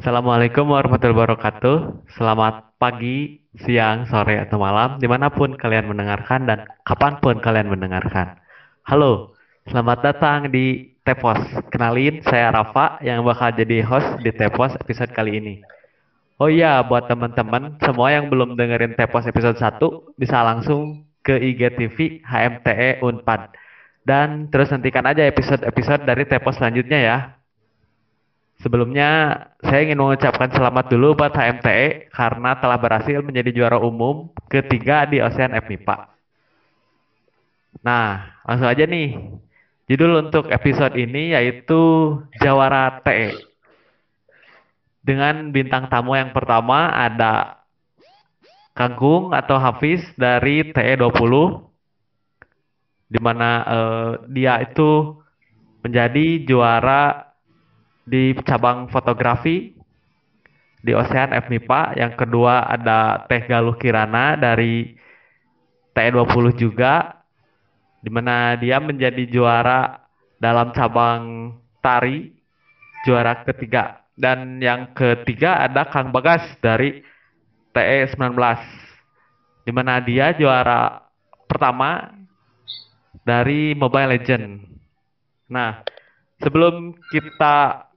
Assalamualaikum warahmatullahi wabarakatuh. Selamat pagi, siang, sore, atau malam, di mana pun kalian mendengarkan dan kapan pun kalian mendengarkan. Halo, selamat datang di Tepos. Kenalin, saya Rafa yang bakal jadi host di Tepos episode kali ini. Oh iya, buat teman-teman semua yang belum dengerin Tepos episode 1, bisa langsung ke IGTV HMTE Unpad. Dan terus nantikan aja episode-episode dari Tepos selanjutnya ya. Sebelumnya, saya ingin mengucapkan selamat dulu buat HMTE karena telah berhasil menjadi juara umum ketiga di Ocean FMIPA. Nah, langsung aja nih. Judul untuk episode ini yaitu Jawara TE. Dengan bintang tamu yang pertama ada Kangkung atau Hafiz dari TE 20 di mana eh, dia itu menjadi juara di cabang fotografi di Ocean FMIPA. Yang kedua ada Teh Galuh Kirana dari TE20 juga, di mana dia menjadi juara dalam cabang tari, juara ketiga. Dan yang ketiga ada Kang Bagas dari TE19, di mana dia juara pertama dari Mobile Legend. Nah, sebelum kita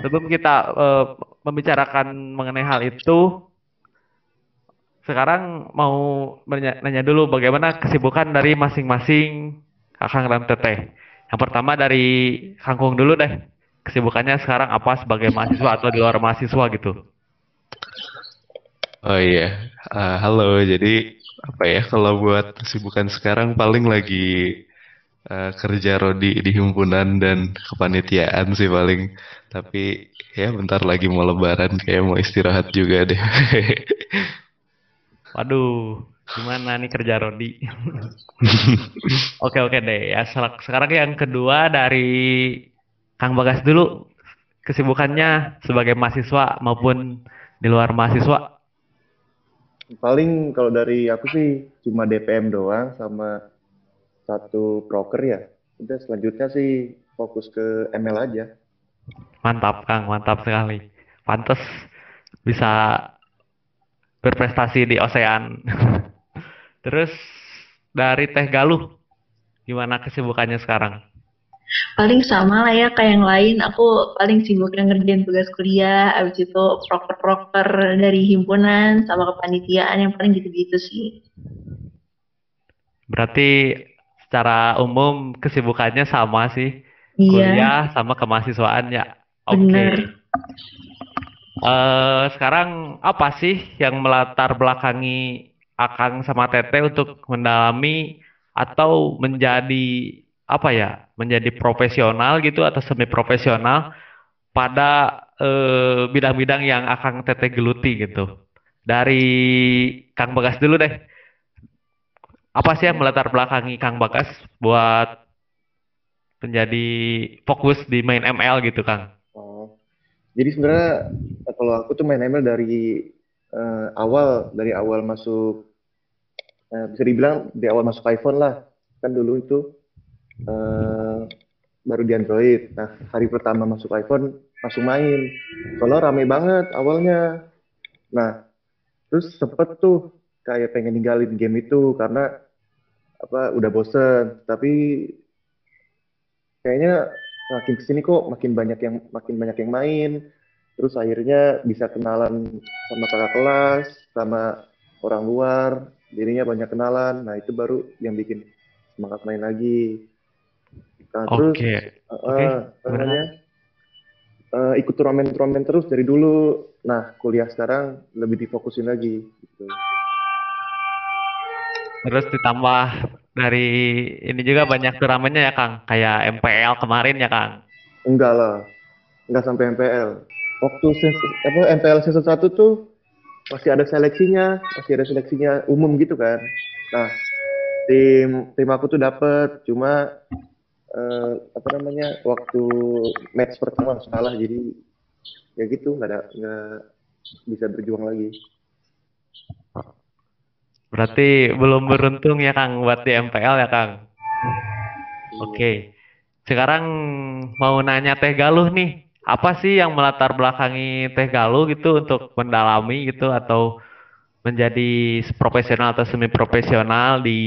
Sebelum kita uh, membicarakan mengenai hal itu, sekarang mau nanya dulu bagaimana kesibukan dari masing-masing Kakang dan Teteh. Yang pertama dari Kangkung dulu deh. Kesibukannya sekarang apa sebagai mahasiswa atau di luar mahasiswa gitu? Oh iya, uh, halo. Jadi apa ya kalau buat kesibukan sekarang paling lagi uh, kerja rodi di himpunan dan kepanitiaan sih paling. Tapi ya bentar lagi mau lebaran kayak mau istirahat juga deh. Waduh, gimana nih kerja rodi? oke oke deh ya. Sekarang yang kedua dari Kang Bagas dulu kesibukannya sebagai mahasiswa maupun di luar mahasiswa. Paling kalau dari aku sih cuma DPM doang sama satu broker ya. Udah selanjutnya sih fokus ke ML aja. Mantap Kang, mantap sekali. Pantes bisa berprestasi di Ocean. Terus dari Teh Galuh, gimana kesibukannya sekarang? Paling sama lah ya kayak yang lain. Aku paling sibuk ngerjain tugas kuliah, abis itu proker-proker dari himpunan sama kepanitiaan yang paling gitu-gitu sih. Berarti secara umum kesibukannya sama sih. Iya. Kuliah sama kemahasiswaan ya. Oke. Okay. Uh, eh, sekarang apa sih yang melatar belakangi Akang sama Tete untuk mendalami atau menjadi apa ya menjadi profesional gitu atau semi profesional pada eh, bidang-bidang yang Akang Tete geluti gitu. Dari Kang Bagas dulu deh apa sih yang melatar belakangi Kang Bagas buat menjadi fokus di main ML gitu Kang? Oh, jadi sebenarnya kalau aku tuh main ML dari uh, awal dari awal masuk uh, bisa dibilang di awal masuk iPhone lah kan dulu itu uh, baru di Android. Nah hari pertama masuk iPhone langsung main. Kalau rame banget awalnya. Nah terus sempet tuh kayak pengen ninggalin game itu karena apa udah bosen. Tapi kayaknya makin ke sini kok makin banyak yang makin banyak yang main. Terus akhirnya bisa kenalan sama kakak kelas sama orang luar. Dirinya banyak kenalan. Nah itu baru yang bikin semangat main lagi. Nah, terus okay. uh, okay. namanya? Uh, ikut turnamen-turnamen terus dari dulu. Nah kuliah sekarang lebih difokusin lagi gitu. Terus ditambah dari ini juga banyak turnamennya ya Kang, kayak MPL kemarin ya Kang. Enggak lah, enggak sampai MPL. Waktu apa MPL season 1 tuh masih ada seleksinya, masih ada seleksinya umum gitu kan. Nah, tim tim aku tuh dapet, cuma uh, apa namanya waktu match pertama salah jadi ya gitu nggak ada nggak bisa berjuang lagi. Berarti belum beruntung ya Kang buat di MPL ya Kang. Oke. Okay. Sekarang mau nanya Teh Galuh nih. apa sih yang melatar belakangi Teh Galuh gitu untuk mendalami gitu atau menjadi profesional atau semi profesional di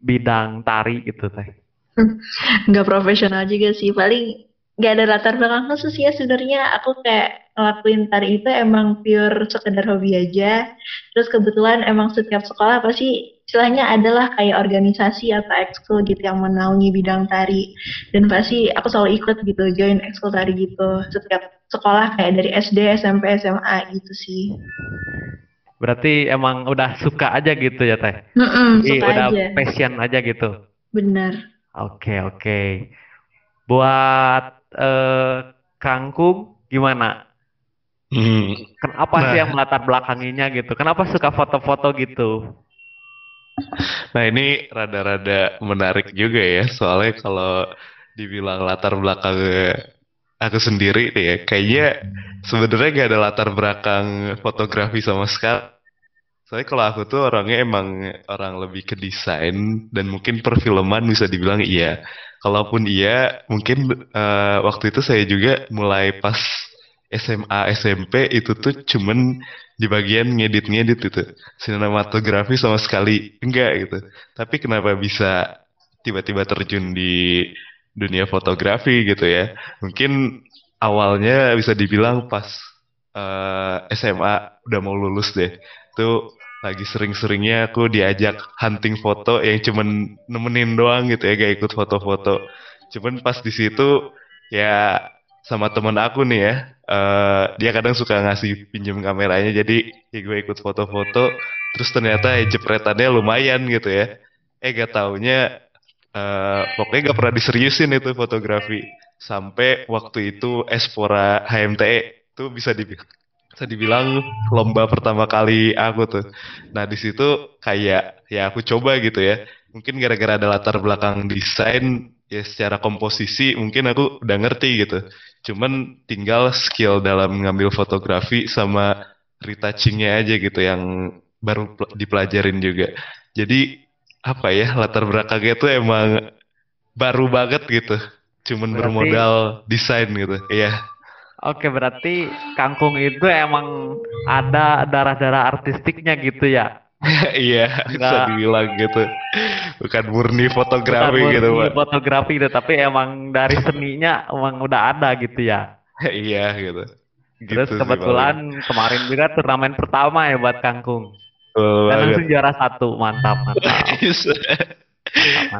bidang tari gitu Teh? Nggak profesional juga sih, paling nggak ada latar belakang khusus ya sebenarnya aku kayak ngelakuin tari itu emang pure sekedar hobi aja. Terus kebetulan emang setiap sekolah pasti istilahnya adalah kayak organisasi atau ekskul gitu yang menaungi bidang tari. Dan pasti aku selalu ikut gitu join ekskul tari gitu. Setiap sekolah kayak dari SD SMP SMA gitu sih. Berarti emang udah suka aja gitu ya teh? Mm -mm, Jadi suka udah aja. passion aja gitu? Benar oke oke. Buat eh, kangkung gimana Hmm. Kenapa sih Nah. yang melatar belakanginya gitu? Kenapa suka foto-foto gitu? Nah ini rada-rada menarik juga ya, soalnya kalau dibilang latar belakang aku sendiri nih ya, kayaknya sebenarnya gak ada latar belakang fotografi sama sekali. Soalnya kalau aku tuh orangnya emang orang lebih ke desain dan mungkin perfilman bisa dibilang iya. Kalaupun iya, mungkin eh, waktu itu saya juga mulai pas SMA SMP itu tuh cuman di bagian ngedit-ngedit itu sinematografi sama sekali enggak gitu. Tapi kenapa bisa tiba-tiba terjun di dunia fotografi gitu ya? Mungkin awalnya bisa dibilang pas eh, SMA udah mau lulus deh. Tuh lagi sering-seringnya aku diajak hunting foto yang cuman nemenin doang gitu ya gak ikut foto-foto. Cuman pas di situ ya sama temen aku nih ya. Eh, dia kadang suka ngasih pinjem kameranya jadi ya gue ikut foto-foto terus ternyata ya jepretannya lumayan gitu ya. Eh gak taunya eh, pokoknya gak pernah diseriusin itu fotografi. Sampai waktu itu Espora HMTE tuh bisa dibilang bisa dibilang lomba pertama kali aku tuh. Nah di situ kayak ya aku coba gitu ya. Mungkin gara-gara ada latar belakang desain ya secara komposisi mungkin aku udah ngerti gitu. Cuman tinggal skill dalam ngambil fotografi sama retouchingnya aja gitu yang baru pel- dipelajarin juga. Jadi apa ya latar belakangnya tuh emang baru banget gitu. Cuman Berarti- bermodal desain gitu iya. Oke, berarti kangkung itu emang ada darah-darah artistiknya gitu ya? iya bisa Nggak- dibilang gitu. Bukan murni fotografi Bukan gitu murni pak. fotografi gitu, tapi emang dari seninya emang udah ada gitu ya. iya gitu. Terus Gitu sih kebetulan kemarin juga turnamen pertama ya buat kangkung. Betul Dan langsung juara satu, mantap, mantap.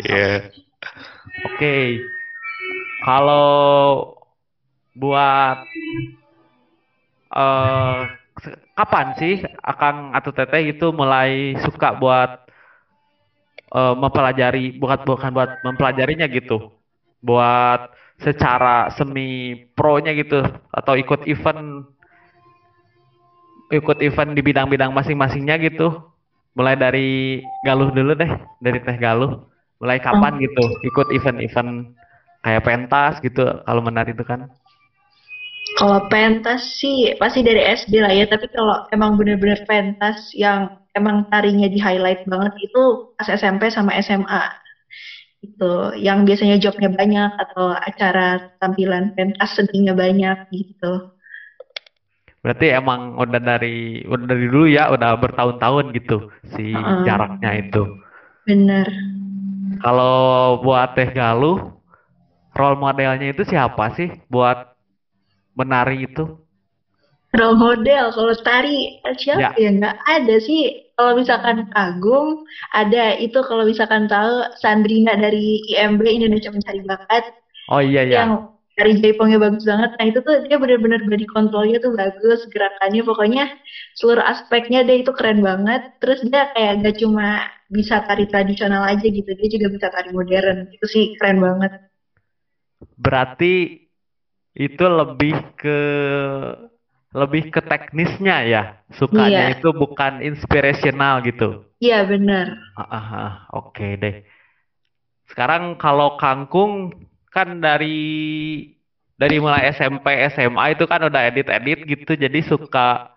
Iya. Oke, kalau buat eh se- kapan sih Akang atau Teteh itu mulai suka buat eh, mempelajari bukan bukan buat mempelajarinya gitu, buat secara semi pro-nya gitu atau ikut event ikut event di bidang-bidang masing-masingnya gitu. Mulai dari Galuh dulu deh, dari Teh Galuh. Mulai kapan gitu ikut event-event kayak pentas gitu kalau menari itu kan? Kalau pentas sih pasti dari SD lah ya, tapi kalau emang bener-bener pentas yang emang tarinya di highlight banget itu pas SMP sama SMA. Itu yang biasanya jobnya banyak atau acara tampilan pentas seninya banyak gitu. Berarti emang udah dari udah dari dulu ya, udah bertahun-tahun gitu si Heeh. jaraknya itu. Bener. Kalau buat Teh Galuh, role modelnya itu siapa sih buat menari itu? Role model kalau tari siapa Ya. ya nggak ada sih. Kalau misalkan Agung ada itu kalau misalkan tahu Sandrina dari IMB Indonesia Mencari Bakat Oh iya ya. yang dari Jaipongnya bagus banget. Nah itu tuh dia bener-bener body controlnya tuh bagus, gerakannya pokoknya seluruh aspeknya dia itu keren banget. Terus dia kayak gak cuma bisa tari tradisional aja gitu, dia juga bisa tari modern. Itu sih keren banget. Berarti itu lebih ke lebih ke teknisnya ya. Sukanya Iya. itu bukan inspirational gitu. Iya bener. Ah, ah, ah, oke deh. Sekarang kalau kangkung kan dari dari mulai SMP SMA itu kan udah edit-edit gitu, jadi suka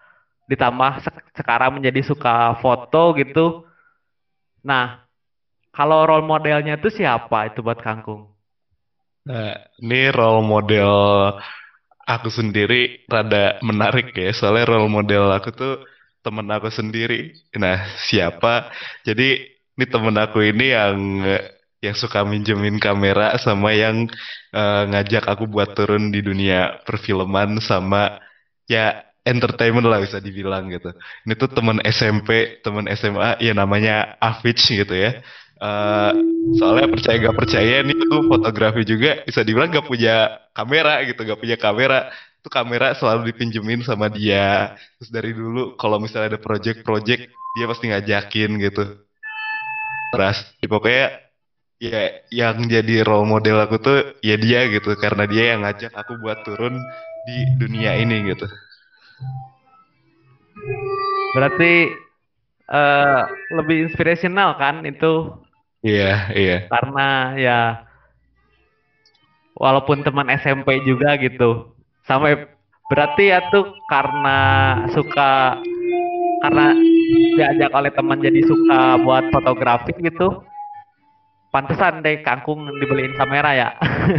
ditambah sek- sekarang menjadi suka foto gitu. Nah, kalau role modelnya itu siapa itu buat kangkung? Nah, ini role model aku sendiri rada menarik ya, soalnya role model aku tuh temen aku sendiri. Nah, siapa? Jadi ini temen aku ini yang yang suka minjemin kamera sama yang uh, ngajak aku buat turun di dunia perfilman sama ya entertainment lah bisa dibilang gitu. Ini tuh temen SMP, temen SMA, ya namanya Afich gitu ya. Uh, soalnya percaya gak percaya ini tuh fotografi juga bisa dibilang gak punya kamera gitu, gak punya kamera. Tuh kamera selalu dipinjemin sama dia. Terus dari dulu kalau misalnya ada project-project dia pasti ngajakin gitu. Terus pokoknya ya yang jadi role model aku tuh ya dia gitu karena dia yang ngajak aku buat turun di dunia ini gitu. Berarti uh, lebih inspirational kan itu? Iya, iya. Karena ya walaupun teman SMP juga gitu. Sampai berarti ya tuh karena suka karena diajak oleh teman jadi suka buat fotografi gitu Pantesan deh kangkung dibeliin kamera ya.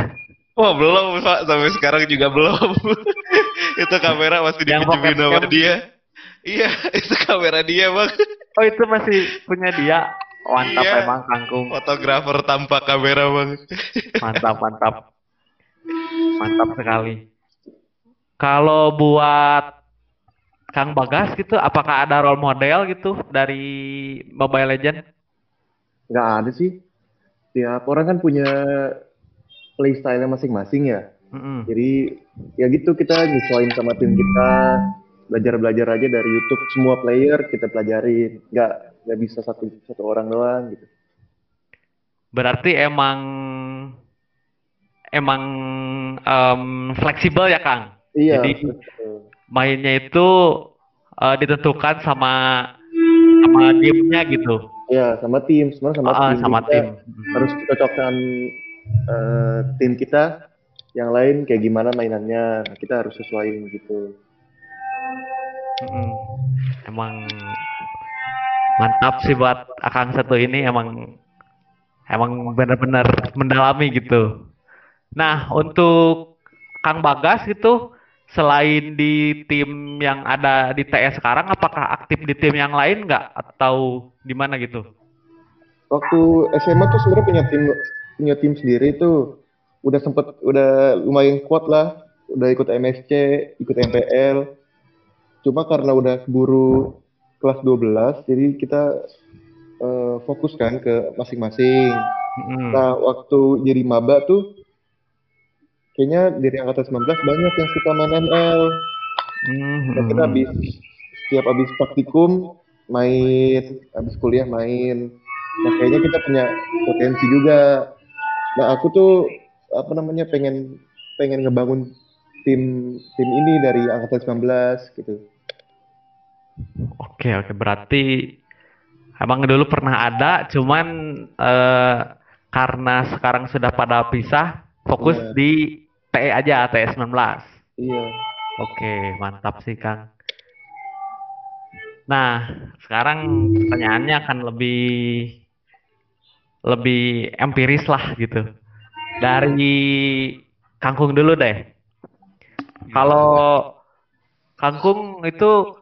Wah belum Pak, sampai sekarang juga belum. itu kamera masih dipinjemin sama dia. Iya, itu kamera dia bang. Oh itu masih punya dia. Mantap iya. emang kangkung. Fotografer tanpa kamera bang. mantap mantap. Mantap sekali. Kalau buat Kang Bagas gitu, apakah ada role model gitu dari Mobile Legend? Gak ada sih tiap orang kan punya playstyle masing-masing ya. Mm-hmm. Jadi ya gitu kita nyesuaiin sama tim kita, belajar-belajar aja dari YouTube semua player kita pelajarin, nggak nggak bisa satu satu orang doang gitu. Berarti emang emang um, fleksibel ya Kang. Iya. Jadi mainnya itu uh, ditentukan sama sama gamenya gitu. Ya, sama tim, semua sama ah, tim. Sama kita tim. Harus cocokkan uh, tim kita yang lain kayak gimana mainannya. Nah, kita harus sesuaiin gitu. Hmm, emang mantap sih buat Akang satu ini emang emang benar-benar mendalami gitu. Nah, untuk Kang Bagas itu selain di tim yang ada di TS sekarang, apakah aktif di tim yang lain nggak atau di mana gitu? Waktu SMA tuh sebenarnya punya tim punya tim sendiri tuh udah sempet udah lumayan kuat lah, udah ikut MSC, ikut MPL. Cuma karena udah keburu kelas 12, jadi kita uh, fokus kan ke masing-masing. Hmm. Nah, waktu jadi maba tuh kayaknya dari angkatan 19 banyak yang suka main ML. Mm-hmm. Nah, kita habis setiap habis praktikum main, habis kuliah main. Nah kayaknya kita punya potensi juga. Nah aku tuh apa namanya pengen pengen ngebangun tim tim ini dari angkatan 19 gitu. Oke oke berarti emang dulu pernah ada, cuman eh, karena sekarang sudah pada pisah, fokus yeah. di TE aja, TE 19. Iya. Oke, mantap sih Kang. Nah, sekarang pertanyaannya akan lebih lebih empiris lah gitu. Dari Kangkung dulu deh. Kalau Kangkung itu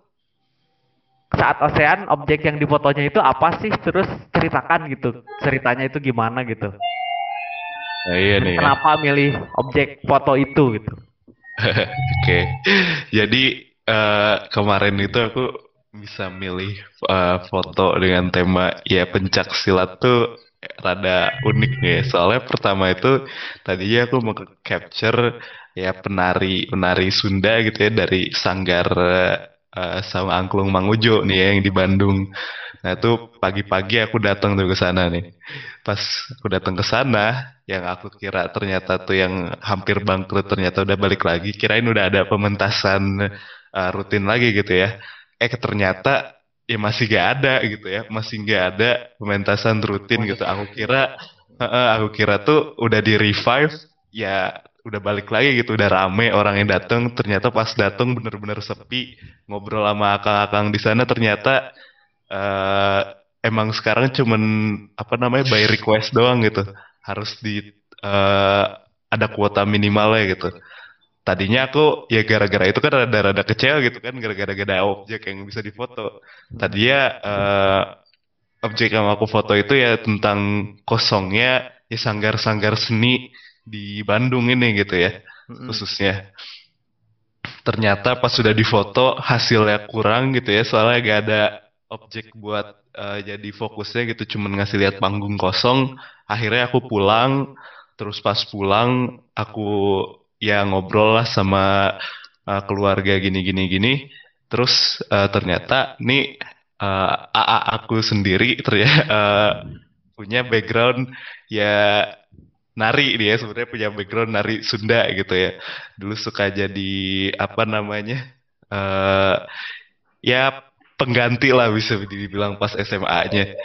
saat ocean objek yang difotonya itu apa sih? Terus ceritakan gitu. Ceritanya itu gimana gitu. Nah, iya nih. Ya. Kenapa ya. milih objek foto itu gitu? Oke, okay. jadi uh, kemarin itu aku bisa milih uh, foto dengan tema ya pencak silat tuh rada unik nih. Soalnya pertama itu tadinya aku mau capture ya penari penari Sunda gitu ya dari Sanggar uh, sama Angklung Mangujo nih ya yang di Bandung. Nah itu pagi-pagi aku datang tuh ke sana nih. Pas aku datang ke sana, yang aku kira ternyata tuh yang hampir bangkrut ternyata udah balik lagi. Kirain udah ada pementasan uh, rutin lagi gitu ya. Eh ternyata ya masih gak ada gitu ya, masih gak ada pementasan rutin gitu. Aku kira, uh, aku kira tuh udah di revive, ya udah balik lagi gitu, udah rame orang yang datang. Ternyata pas datang bener-bener sepi, ngobrol sama akang-akang di sana. Ternyata uh, emang sekarang cuman apa namanya by request doang gitu. Harus di uh, ada kuota minimalnya gitu. Tadinya aku ya gara-gara itu kan rada-rada kecil gitu kan gara-gara ada objek yang bisa difoto. Tadinya uh, objek yang aku foto itu ya tentang kosongnya ya sanggar-sanggar seni di Bandung ini gitu ya khususnya. Ternyata pas sudah difoto hasilnya kurang gitu ya soalnya gak ada objek buat uh, jadi fokusnya gitu cuman ngasih lihat panggung kosong. Akhirnya aku pulang terus pas pulang aku ya ngobrol lah sama uh, keluarga gini gini gini terus uh, ternyata nih uh, AA aku sendiri ternyata uh, punya background ya nari dia sebenarnya punya background nari Sunda gitu ya. Dulu suka jadi apa namanya? Uh, ya pengganti lah bisa dibilang pas SMA-nya.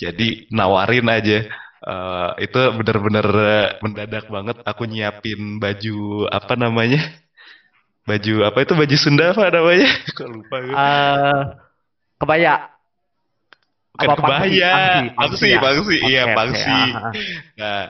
Jadi nawarin aja. Uh, itu benar-benar mendadak banget aku nyiapin baju apa namanya? Baju apa itu baju Sunda apa namanya? Kok lupa gue. Uh, kebaya. Bukan apa, kebaya, pangsi, pangsi, ya? pangsi, iya pangsi. Nah,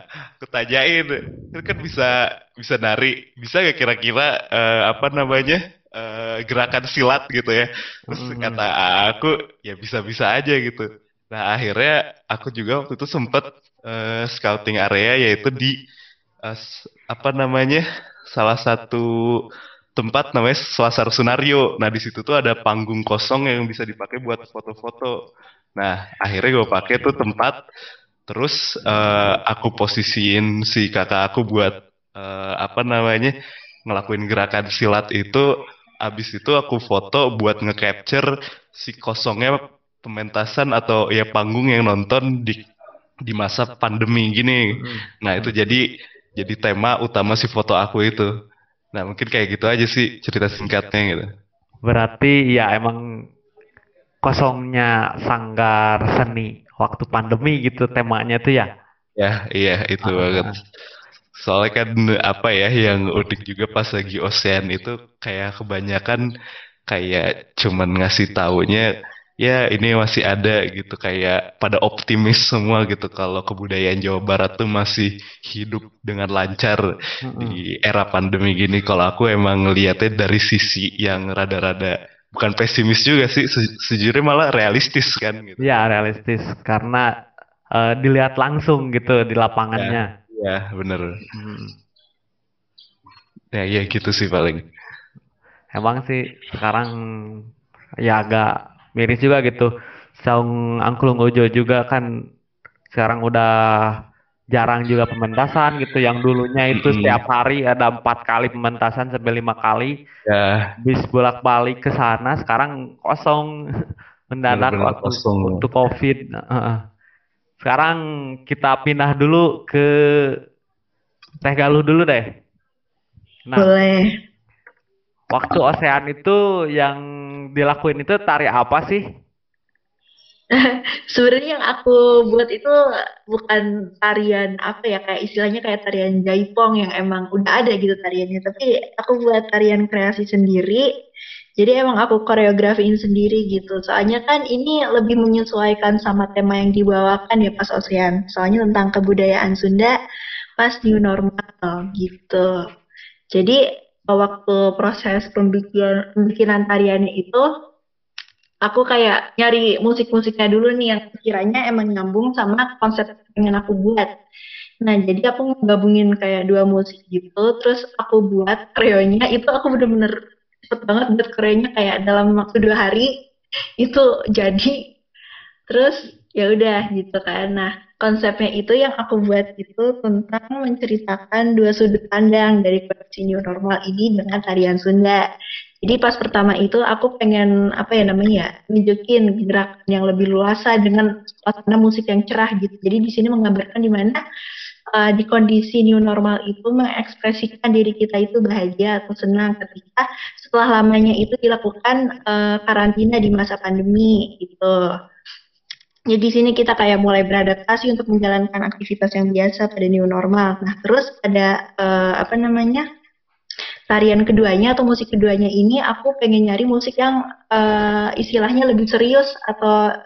ketanyain, itu kan bisa bisa nari, bisa gak kira-kira uh, apa namanya uh, gerakan silat gitu ya? Terus hmm. kata aku, ya bisa-bisa aja gitu. Nah akhirnya aku juga waktu itu sempet uh, scouting area yaitu di uh, apa namanya salah satu tempat namanya Selasar Sunario. Nah di situ tuh ada panggung kosong yang bisa dipakai buat foto-foto. Nah, akhirnya gue pakai tuh tempat, terus uh, aku posisiin si kakak aku buat uh, apa namanya ngelakuin gerakan silat itu. Abis itu aku foto buat nge-capture si kosongnya pementasan atau ya panggung yang nonton di di masa pandemi gini. Hmm. Nah itu jadi jadi tema utama si foto aku itu. Nah mungkin kayak gitu aja sih cerita singkatnya gitu. Berarti ya emang kosongnya sanggar seni waktu pandemi gitu temanya tuh ya? Ya, iya itu ah. banget. Soalnya kan apa ya yang unik juga pas lagi ocean itu kayak kebanyakan kayak cuman ngasih taunya ya ini masih ada gitu kayak pada optimis semua gitu kalau kebudayaan Jawa Barat tuh masih hidup dengan lancar mm-hmm. di era pandemi gini kalau aku emang ngeliatnya dari sisi yang rada-rada bukan pesimis juga sih sejujurnya malah realistis kan gitu. Ya realistis karena uh, dilihat langsung gitu di lapangannya. Ya, ya bener. Hmm. Ya ya gitu sih paling. Emang sih sekarang ya agak miris juga gitu. Saung Angklung Ojo juga kan sekarang udah jarang juga pementasan gitu yang dulunya itu setiap hari ada empat kali pementasan sampai lima kali. Ya. Bis bolak balik ke sana sekarang kosong. Mendadak waktu kosong. untuk covid. Sekarang kita pindah dulu ke Teh Galuh dulu deh. Nah boleh. waktu osean itu yang dilakuin itu tari apa sih Sebenarnya yang aku buat itu bukan tarian apa ya kayak istilahnya kayak tarian jaipong yang emang udah ada gitu tariannya, tapi aku buat tarian kreasi sendiri. Jadi emang aku koreografiin sendiri gitu. Soalnya kan ini lebih menyesuaikan sama tema yang dibawakan ya pas Ocean. Soalnya tentang kebudayaan Sunda pas new normal gitu. Jadi waktu proses pembikinan, pembikinan tariannya itu aku kayak nyari musik-musiknya dulu nih yang kiranya emang nyambung sama konsep yang aku buat. Nah, jadi aku gabungin kayak dua musik gitu, terus aku buat kreonya itu aku bener-bener cepet banget buat kreonya kayak dalam waktu dua hari itu jadi. Terus ya udah gitu kan. Nah, konsepnya itu yang aku buat itu tentang menceritakan dua sudut pandang dari kondisi new normal ini dengan tarian Sunda. Jadi pas pertama itu aku pengen apa ya namanya ya nunjukin gerakan yang lebih luasa dengan suasana musik yang cerah gitu. Jadi di sini menggambarkan di mana uh, di kondisi new normal itu mengekspresikan diri kita itu bahagia atau senang ketika setelah lamanya itu dilakukan uh, karantina di masa pandemi gitu. Jadi di sini kita kayak mulai beradaptasi untuk menjalankan aktivitas yang biasa pada new normal. Nah terus ada uh, apa namanya tarian keduanya atau musik keduanya ini aku pengen nyari musik yang uh, istilahnya lebih serius atau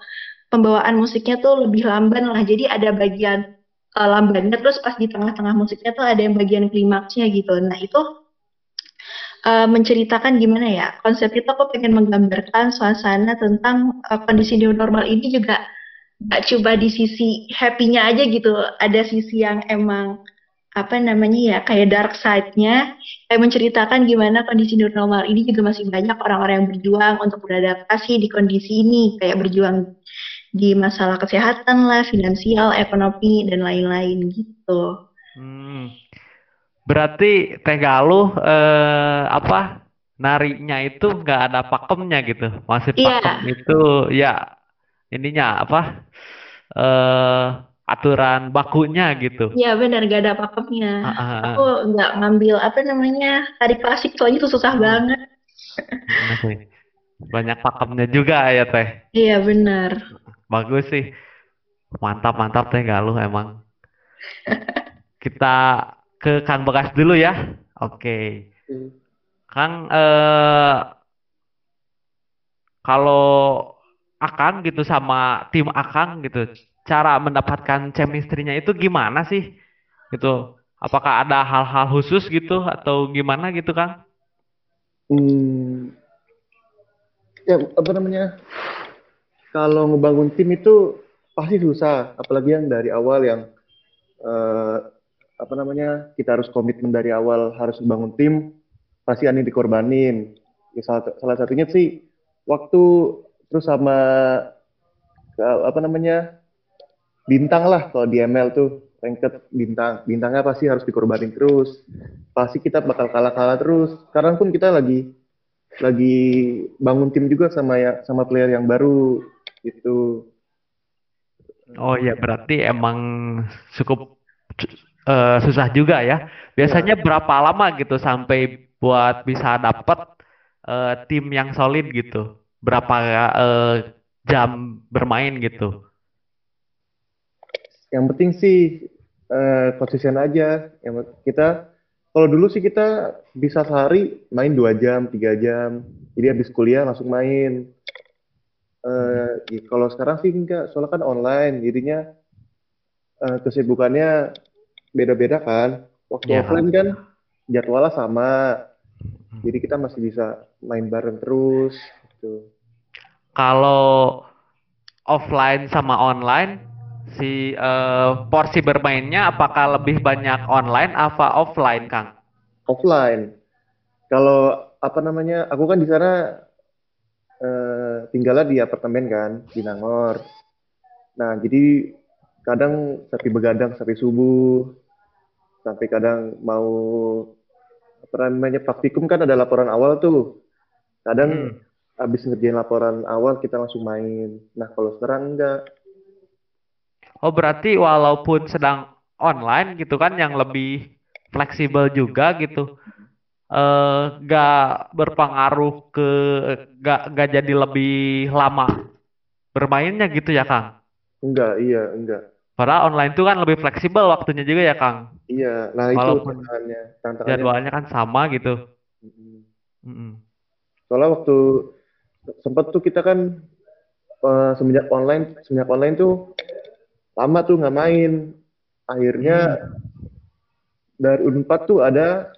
pembawaan musiknya tuh lebih lamban lah. Jadi ada bagian uh, lambannya terus pas di tengah-tengah musiknya tuh ada yang bagian klimaksnya gitu. Nah, itu uh, menceritakan gimana ya konsep itu aku pengen menggambarkan suasana tentang uh, kondisi new normal ini juga gak coba di sisi happy-nya aja gitu ada sisi yang emang apa namanya ya kayak dark side-nya kayak menceritakan gimana kondisi new normal ini juga masih banyak orang-orang yang berjuang untuk beradaptasi di kondisi ini kayak berjuang di masalah kesehatan lah, finansial, ekonomi dan lain-lain gitu. Hmm. Berarti Teh Galuh eh, apa narinya itu nggak ada pakemnya gitu, masih Iya. pakem itu ya ininya apa eh aturan bakunya gitu. Iya benar gak ada pakemnya. Ah, ah, ah. Aku nggak ngambil apa namanya tarik klasik soalnya itu susah banget. Nah, sih. Banyak pakemnya juga ya Teh. Iya benar. Bagus sih. Mantap mantap Teh Galuh emang. Kita ke Kang Bekas dulu ya. Oke. Hmm. Kang eh kalau Akang gitu sama tim Akang gitu, cara mendapatkan chemistry-nya itu gimana sih? Gitu. Apakah ada hal-hal khusus gitu atau gimana gitu, Kang? Hmm, ya apa namanya? Kalau ngebangun tim itu pasti susah, apalagi yang dari awal yang eh, apa namanya kita harus komitmen dari awal harus membangun tim, pasti ada yang dikorbanin. Ya, salah, salah satunya sih waktu terus sama ke- apa namanya bintang lah kalau di ML tuh ranked bintang, bintangnya pasti harus dikorbanin terus. Pasti kita bakal kalah-kalah terus. Sekarang pun kita lagi lagi bangun tim juga sama ya sama player yang baru gitu. Oh ya, berarti emang cukup eh, susah juga ya. Biasanya berapa lama gitu sampai buat bisa dapet eh, tim yang solid gitu? Berapa eh, jam bermain gitu? Yang penting sih eh, konsisten aja. Yang kita kalau dulu sih kita bisa sehari main dua jam, tiga jam. Jadi habis kuliah langsung main. Eh, i- kalau sekarang sih enggak, soalnya kan online, jadinya eh, kesibukannya beda-beda kan. Waktu Ya. offline kan jadwalnya sama, jadi kita masih bisa main bareng terus. Gitu. Kalau offline sama online, si eh, porsi bermainnya apakah lebih banyak online apa offline, Kang? Offline. Kalau apa namanya, aku kan di sana eh, tinggalnya di apartemen kan, di Nangor. Nah, jadi kadang sampai begadang sampai subuh, sampai kadang mau apa namanya praktikum kan ada laporan awal tuh. Kadang Hmm. habis ngerjain laporan awal kita langsung main. Nah, kalau sekarang enggak. Oh, berarti walaupun sedang online gitu kan yang lebih fleksibel juga gitu. Eh, nggak berpengaruh ke nggak nggak jadi lebih lama bermainnya gitu ya, Kang? Enggak, iya, enggak. Padahal online itu kan lebih fleksibel waktunya juga ya, Kang. Iya, nah itu Walaupun tantangannya. Tantangannya. Jadwalnya kan sama gitu. Mm-mm. Mm-mm. Soalnya waktu sempat tuh kita kan eh, semenjak online, semenjak online tuh lama tuh nggak main. Akhirnya dari Unpad tuh ada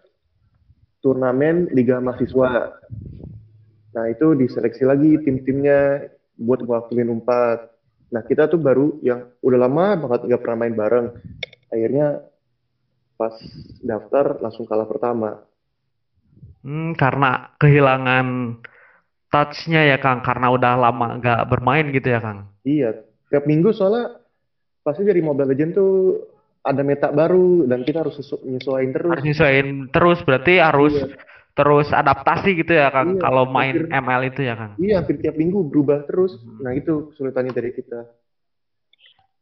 turnamen Liga Mahasiswa. Nah itu diseleksi lagi tim-timnya buat mewakilin Unpad. Nah kita tuh baru yang udah lama banget nggak pernah main bareng. Akhirnya pas daftar langsung kalah pertama. Hmm, karena kehilangan touch-nya ya, Kang, karena udah lama nggak bermain gitu ya, Kang. Iya, tiap minggu soalnya pasti dari Mobile Legends tuh ada meta baru dan kita harus nyesuaiin terus. Harus nyesuaiin terus, berarti harus Iya. terus adaptasi gitu ya, Kang, Iya, kalau main hampir- ML itu ya, Kang. Iya, hampir tiap minggu berubah terus. Mhm. Nah, itu kesulitannya dari kita.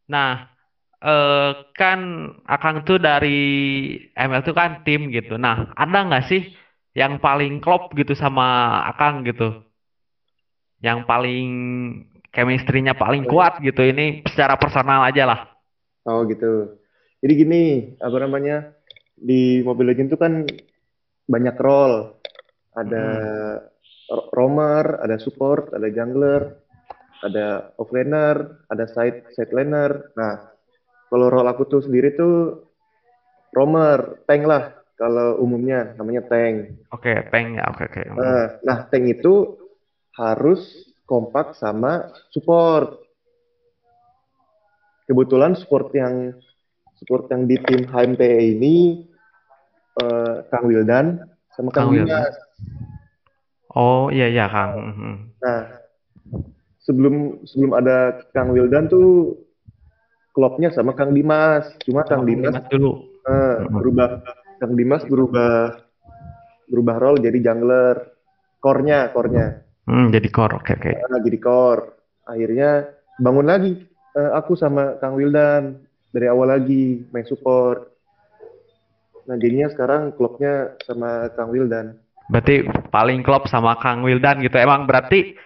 Nah, eh, kan Akang tuh dari ML tuh kan tim gitu. Nah, ada nggak sih yang paling klop gitu sama Akang gitu? Yang paling chemistry-nya paling kuat gitu. Ini secara personal aja lah. Oh, gitu. Jadi gini, apa namanya? Di Mobile Legends tuh kan banyak role. Ada ro- roamer, ada support, ada jungler, ada offlaner, ada side side laner. Nah, kalau role aku tuh sendiri tuh roamer, tank lah. kalau umumnya namanya tank. Oke, tank ya. Oke, oke. Nah, nah, tank itu harus kompak sama support. Kebetulan support yang support yang di tim HMPE ini uh, Kang Wildan sama Kang, Kang Dimas. Oh iya iya Kang. Mm-hmm. Nah sebelum sebelum ada Kang Wildan tuh klubnya sama Kang Dimas. Cuma Kang Dimas, Dimas dulu uh, berubah Kang Dimas berubah berubah role jadi jungler. Core-nya, core-nya. Hmm, jadi core, oke okay, oke. Okay. Nah, jadi core. Akhirnya bangun lagi uh, aku sama Kang Wildan dari awal lagi main support. Nah jadinya sekarang klubnya sama Kang Wildan. Berarti paling klub sama Kang Wildan gitu. Emang berarti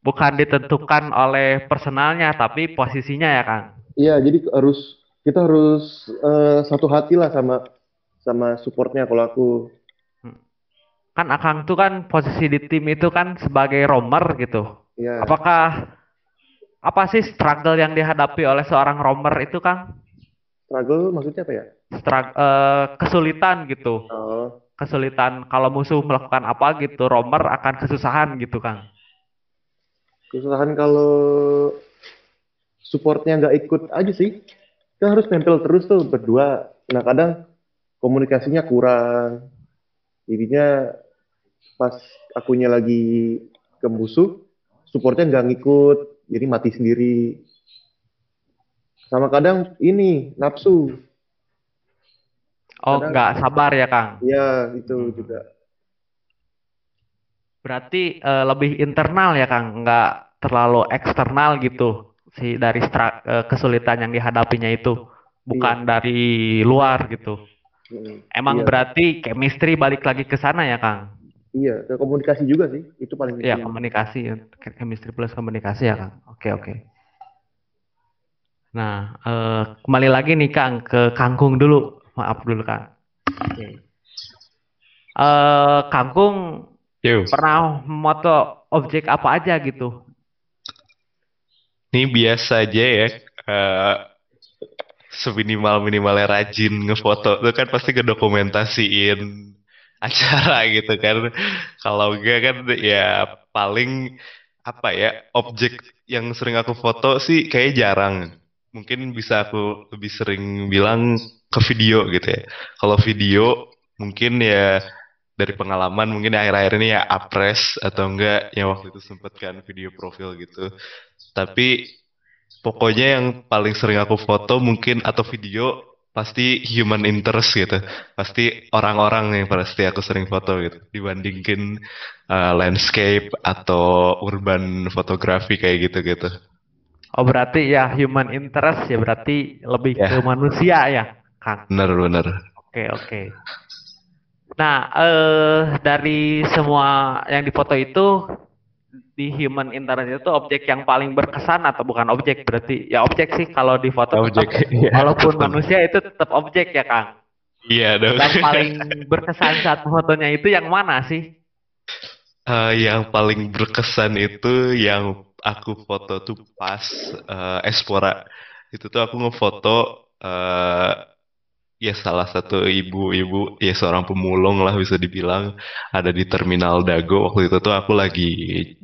bukan ditentukan oleh personalnya tapi posisinya ya Kang? Iya, jadi harus kita harus uh, satu hati lah sama sama supportnya kalau aku. Kan Akang tuh kan posisi di tim itu kan sebagai romer gitu. Iya. Apakah apa sih struggle yang dihadapi oleh seorang romer itu Kang? Struggle maksudnya apa ya? Struggle, uh, kesulitan gitu. Oh kesulitan kalau musuh melakukan apa gitu, romer akan kesusahan gitu, Kang. Kesusahan kalau supportnya nggak ikut aja sih. Kita harus nempel terus tuh berdua. Nah kadang komunikasinya kurang. Jadinya pas akunya lagi ke musuh, supportnya nggak ngikut, jadi mati sendiri. Sama kadang ini nafsu Oh, nggak sabar ya, Kang? Iya, itu hmm. juga. Berarti uh, lebih internal ya, Kang? Nggak terlalu eksternal gitu si dari uh, kesulitan yang dihadapinya itu, bukan iya. dari luar gitu. Hmm. Emang iya. berarti chemistry balik lagi ke sana ya, Kang? Iya, ke komunikasi juga sih. Itu paling Iya, komunikasi. Chemistry plus komunikasi ya, Kang. Oke, oke. Nah, uh, kembali lagi nih Kang ke Kangkung dulu. Maaf dulu Kang. Okay. Uh, eh, Kangkung Yo. pernah moto objek apa aja gitu? Ini biasa aja ya. Uh, seminimal minimalnya rajin ngefoto itu kan pasti ngedokumentasiin acara gitu kan. Kalau enggak kan ya paling apa ya objek yang sering aku foto sih kayak jarang. Mungkin bisa aku lebih sering bilang ke video gitu ya. Kalau video mungkin ya dari pengalaman mungkin akhir-akhir ini ya apres atau enggak yang waktu itu sempet kan video profil gitu. Tapi pokoknya yang paling sering aku foto mungkin atau video pasti human interest gitu. Pasti orang-orang yang pasti aku sering foto gitu. Dibandingin uh, landscape atau urban fotografi kayak gitu-gitu. Oh berarti ya human interest ya berarti lebih yeah. ke manusia ya? Kang. Benar benar. Oke oke. Nah eh dari semua yang difoto itu di human internet itu objek yang paling berkesan atau bukan objek berarti ya objek sih kalau di foto objek ya, walaupun betul. manusia itu tetap objek ya Kang. Iya dong. Dan paling berkesan saat fotonya itu yang mana sih? Uh, yang paling berkesan itu yang aku foto tuh pas uh, Espora itu tuh aku ngefoto uh, ya salah satu ibu-ibu ya seorang pemulung lah bisa dibilang ada di terminal Dago waktu itu tuh. Aku lagi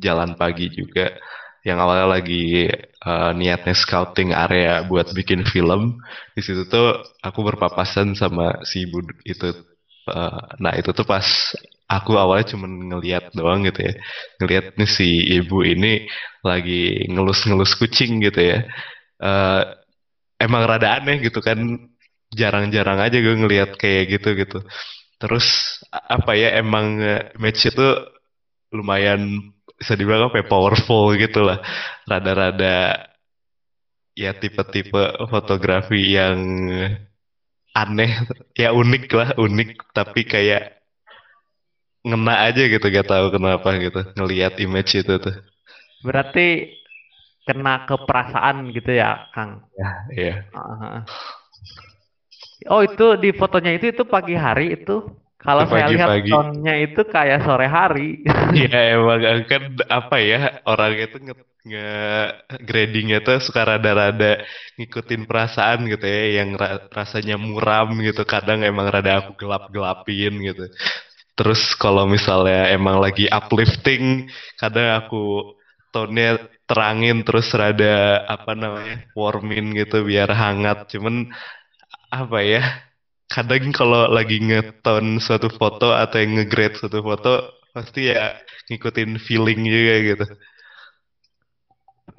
jalan pagi juga yang awalnya lagi uh, niatnya scouting area buat bikin film. Di situ tuh aku berpapasan sama si ibu itu uh, nah itu tuh pas aku awalnya cuma ngeliat doang gitu ya. Ngeliat nih si ibu ini lagi ngelus-ngelus kucing gitu ya. Uh, emang rada aneh gitu kan jarang-jarang aja gue ngelihat kayak gitu gitu. Terus apa ya emang match itu lumayan bisa dibilang apa ya, powerful gitu lah. Rada-rada ya tipe-tipe fotografi yang aneh ya unik lah unik tapi kayak ngena aja gitu gak tahu kenapa gitu ngelihat image itu tuh. Berarti kena ke perasaan gitu ya Kang? Ya iya. Uh -huh. Oh itu di fotonya itu itu pagi hari itu Kalau saya lihat pagi. tonnya itu kayak sore hari. Iya emang kan apa ya orangnya tuh nge, nge gradingnya tuh suka rada-rada ngikutin perasaan gitu ya, yang ra rasanya muram gitu. Kadang emang rada aku gelap-gelapin gitu. Terus kalau misalnya emang lagi uplifting, kadang aku tone terangin terus rada apa namanya warmin gitu biar hangat. Cuman apa ya kadang kalau lagi ngeton suatu foto atau yang ngegrade suatu foto pasti ya ngikutin feeling juga gitu.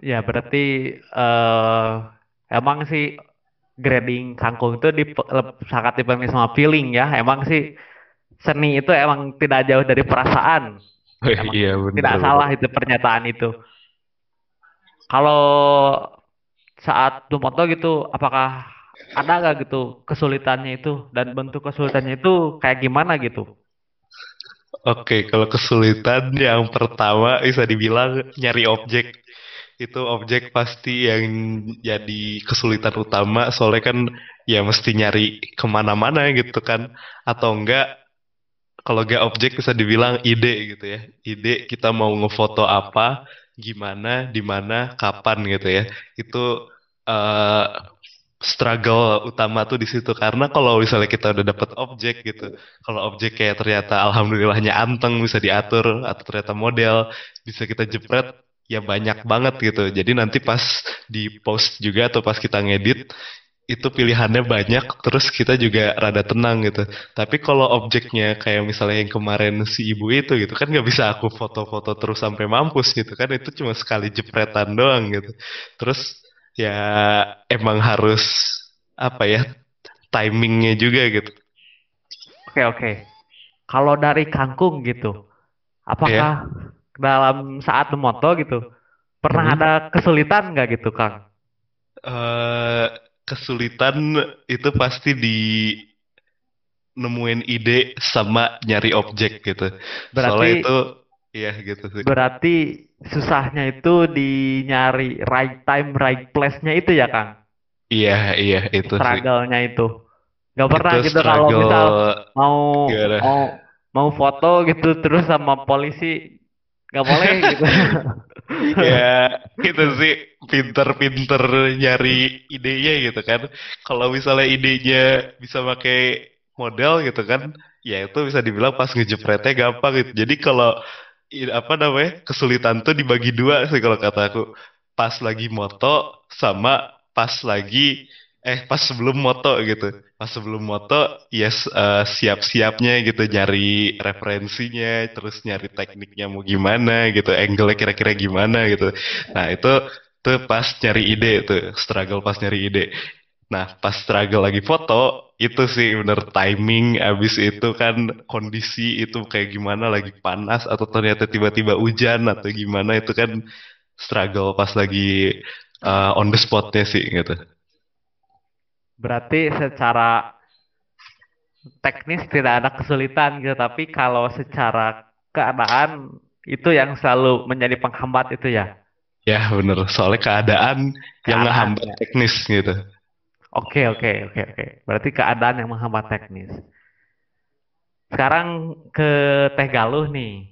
Ya berarti uh, emang sih grading kangkung itu di, sangat dipenuhi sama feeling ya. Emang sih seni itu emang tidak jauh dari perasaan. Oh, emang iya, bener, tidak bener. salah itu pernyataan itu. Kalau saat foto gitu, apakah ada nggak gitu kesulitannya itu dan bentuk kesulitannya itu kayak gimana gitu? Oke, kalau kesulitan yang pertama bisa dibilang nyari objek. Itu objek pasti yang jadi kesulitan utama soalnya kan ya mesti nyari ke mana-mana gitu kan. Atau enggak, kalau enggak objek bisa dibilang ide gitu ya. Ide kita mau ngefoto apa, gimana, di mana, kapan gitu ya. Itu uh, struggle utama tuh di situ. Karena kalau misalnya kita udah dapet objek gitu kalau objek kayak ternyata alhamdulillahnya anteng bisa diatur atau ternyata model bisa kita jepret ya banyak banget gitu. Jadi nanti pas di post juga atau pas kita ngedit itu pilihannya banyak terus kita juga rada tenang gitu. Tapi kalau objeknya kayak misalnya yang kemarin si ibu itu gitu kan nggak bisa aku foto-foto terus sampai mampus gitu kan. Itu cuma sekali jepretan doang gitu. Terus ya emang harus apa ya timingnya juga gitu. Oke oke. Kalau dari kangkung gitu, apakah yeah. dalam saat memoto gitu pernah hmm. ada kesulitan nggak gitu kang? Uh, kesulitan itu pasti di nemuin ide sama nyari objek gitu. Berarti Soalnya itu Iya gitu sih. Berarti susahnya itu di nyari right time, right place-nya itu ya, Kang? Iya, iya itu Struggle-nya itu. Gak pernah itu gitu kalau misal mau mau mau foto gitu terus sama polisi gak boleh gitu. ya itu sih pinter-pinter nyari idenya gitu kan. Kalau misalnya idenya bisa pakai model gitu kan, ya itu bisa dibilang pas ngejepretnya gampang gitu. Jadi kalau apa namanya? Kesulitan tuh dibagi dua sih kalau kata aku. Pas lagi moto sama pas lagi eh pas sebelum moto gitu. Pas sebelum moto yes uh, siap-siapnya gitu nyari referensinya terus nyari tekniknya mau gimana gitu angle kira-kira gimana gitu. Nah itu tuh pas nyari ide tuh struggle pas nyari ide. Nah, pas struggle lagi foto, itu sih bener timing, abis itu kan kondisi itu kayak gimana, lagi panas, atau ternyata tiba-tiba hujan, atau gimana, itu kan struggle pas lagi uh, on the spotnya sih, gitu. Berarti secara teknis tidak ada kesulitan gitu, tapi kalau secara keadaan, itu yang selalu menjadi penghambat itu ya? Ya, bener. Soalnya keadaan, keadaan yang ngehambat ya. teknis gitu. Oke, oke, oke, oke. Berarti keadaan yang menghambat teknis. Sekarang ke Teh Galuh nih.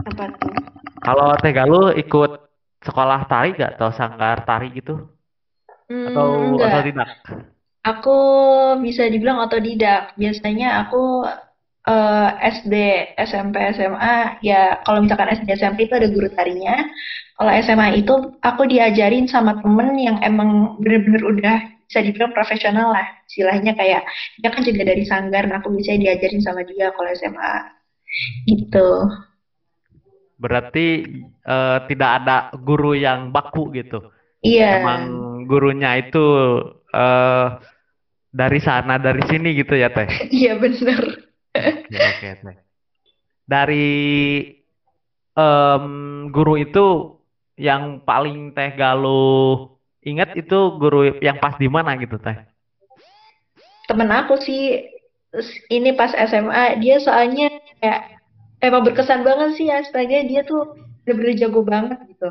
Apa tuh? Kalau Teh Galuh ikut sekolah tari gak atau sanggar tari gitu? Hmm, atau enggak. otodidak? Aku bisa dibilang otodidak. Biasanya aku uh, eh, SD, SMP, SMA, ya kalau misalkan SD, SMP itu ada guru tarinya. Kalau SMA itu aku diajarin sama temen yang emang bener-bener udah bisa dibilang profesional lah. Istilahnya kayak dia kan juga dari sanggar, nah aku bisa diajarin sama dia kalau SMA. Gitu. Berarti uh, tidak ada guru yang baku gitu. Iya. Emang gurunya itu uh, dari sana dari sini gitu ya teh. Iya benar. Oke. Dari um, guru itu yang paling Teh Galuh ingat itu guru yang pas di mana gitu Teh? Temen aku sih ini pas SMA dia soalnya kayak emang berkesan banget sih astaga dia tuh bener-bener jago banget gitu.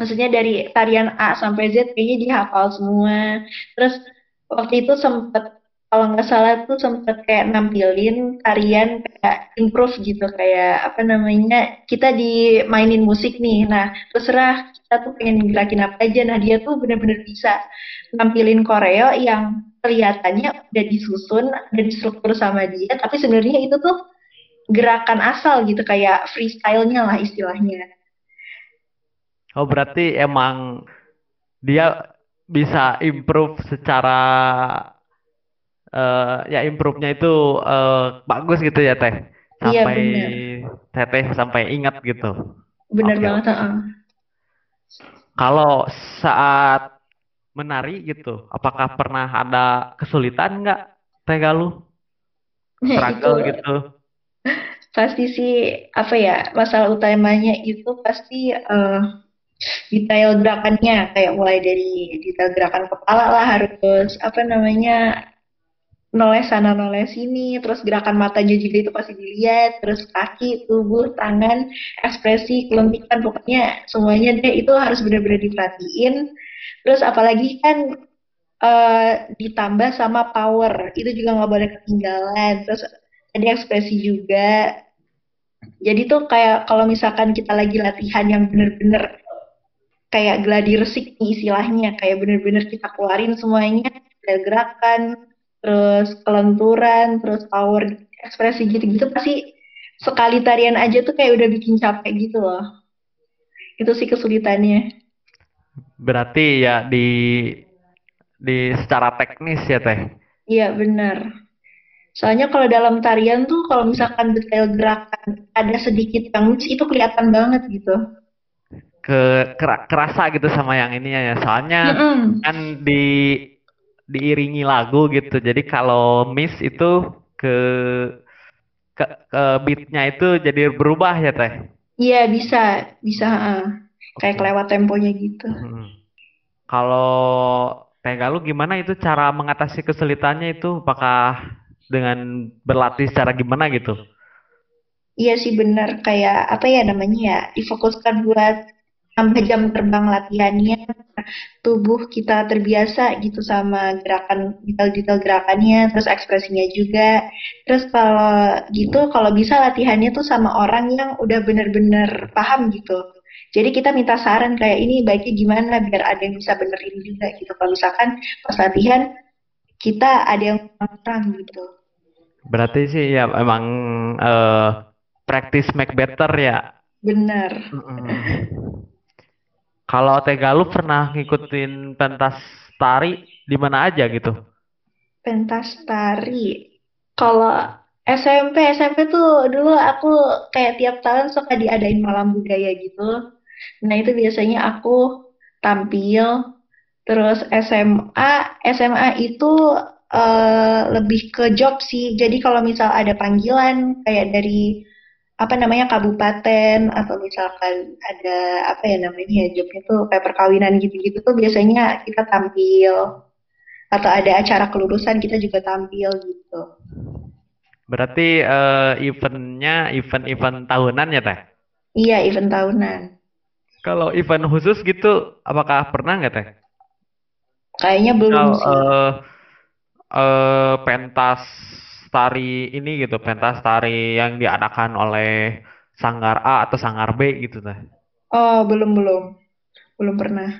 Maksudnya dari tarian A sampai Z kayaknya dia hafal semua. Terus waktu itu sempet kalau nggak salah tuh sempet kayak nampilin tarian kayak improve gitu kayak apa namanya kita dimainin musik nih. Nah terserah kita tuh pengen gerakin apa aja. Nah dia tuh bener-bener bisa nampilin koreo yang kelihatannya udah disusun udah distruktur sama dia tapi sebenarnya itu tuh gerakan asal gitu kayak freestyle-nya lah istilahnya. Oh berarti emang dia bisa improve secara uh, ya improve-nya itu uh, bagus gitu ya teh. Iya sampai bener teteh sampai ingat gitu. Bener oke. banget heeh. kalau saat menari gitu apakah pernah ada kesulitan nggak teh Galuh? Itu struggle gitu. pasti sih apa ya masalah utamanya itu pasti eh, detail gerakannya. Kayak mulai dari detail gerakan kepala lah harus apa namanya noles sana noles sini terus gerakan matanya juga itu pasti dilihat terus kaki tubuh tangan ekspresi kelempikan pokoknya semuanya deh itu harus benar-benar diperhatiin. Terus apalagi kan eh, ditambah sama power itu juga nggak boleh ketinggalan terus tadi ekspresi juga. Jadi tuh kayak kalau misalkan kita lagi latihan yang bener-bener kayak gladi resik nih istilahnya kayak bener-bener kita keluarin semuanya gerakan terus kelenturan terus power ekspresi gitu-gitu pasti sekali tarian aja tuh kayak udah bikin capek gitu loh. Itu sih kesulitannya. Berarti ya di di secara teknis ya teh? Iya benar. Soalnya kalau dalam tarian tuh kalau misalkan detail gerakan ada sedikit yang miss itu kelihatan banget gitu. Ke kera- kerasa gitu sama yang ininya ya. Soalnya Mm-mm. kan di diiringi lagu gitu jadi kalau miss itu ke ke, ke beatnya itu jadi berubah ya teh iya bisa bisa heeh. kayak kelewat temponya gitu Hmm. Kalau Teh Galuh gimana itu cara mengatasi kesulitannya itu? Apakah dengan berlatih secara gimana gitu? Iya sih bener kayak apa ya namanya ya difokuskan buat nambah jam terbang latihannya tubuh kita terbiasa gitu sama gerakan detail-detail gerakannya terus ekspresinya juga. Terus kalau gitu kalau bisa latihannya tuh sama orang yang udah bener-bener paham gitu. Jadi kita minta saran kayak ini baiknya gimana biar ada yang bisa benerin juga gitu. Kalau misalkan pas latihan kita ada yang kurang gitu. Berarti sih ya emang eh, practice make better ya. bener. Mm-mm. Kalau Teh Galuh pernah ngikutin pentas tari di mana aja gitu? Pentas tari. Kalau SMP, SMP tuh dulu aku kayak tiap tahun suka diadain malam budaya gitu. Nah, itu biasanya aku tampil. Terus SMA, SMA itu eh, lebih ke job sih. Jadi kalau misal ada panggilan kayak dari apa namanya kabupaten atau misalkan ada apa ya namanya ya jobnya tuh kayak perkawinan gitu-gitu tuh biasanya kita tampil atau ada acara kelulusan kita juga tampil gitu. Berarti eh, eventnya event-event tahunan ya Teh? Iya, event tahunan. Kalau event khusus gitu, apakah pernah nggak Teh? Kayaknya belum sih. eh eh, pentas tari ini gitu, pentas tari yang diadakan oleh Sanggar A atau Sanggar B gitu teh. Oh, belum belum. Belum pernah.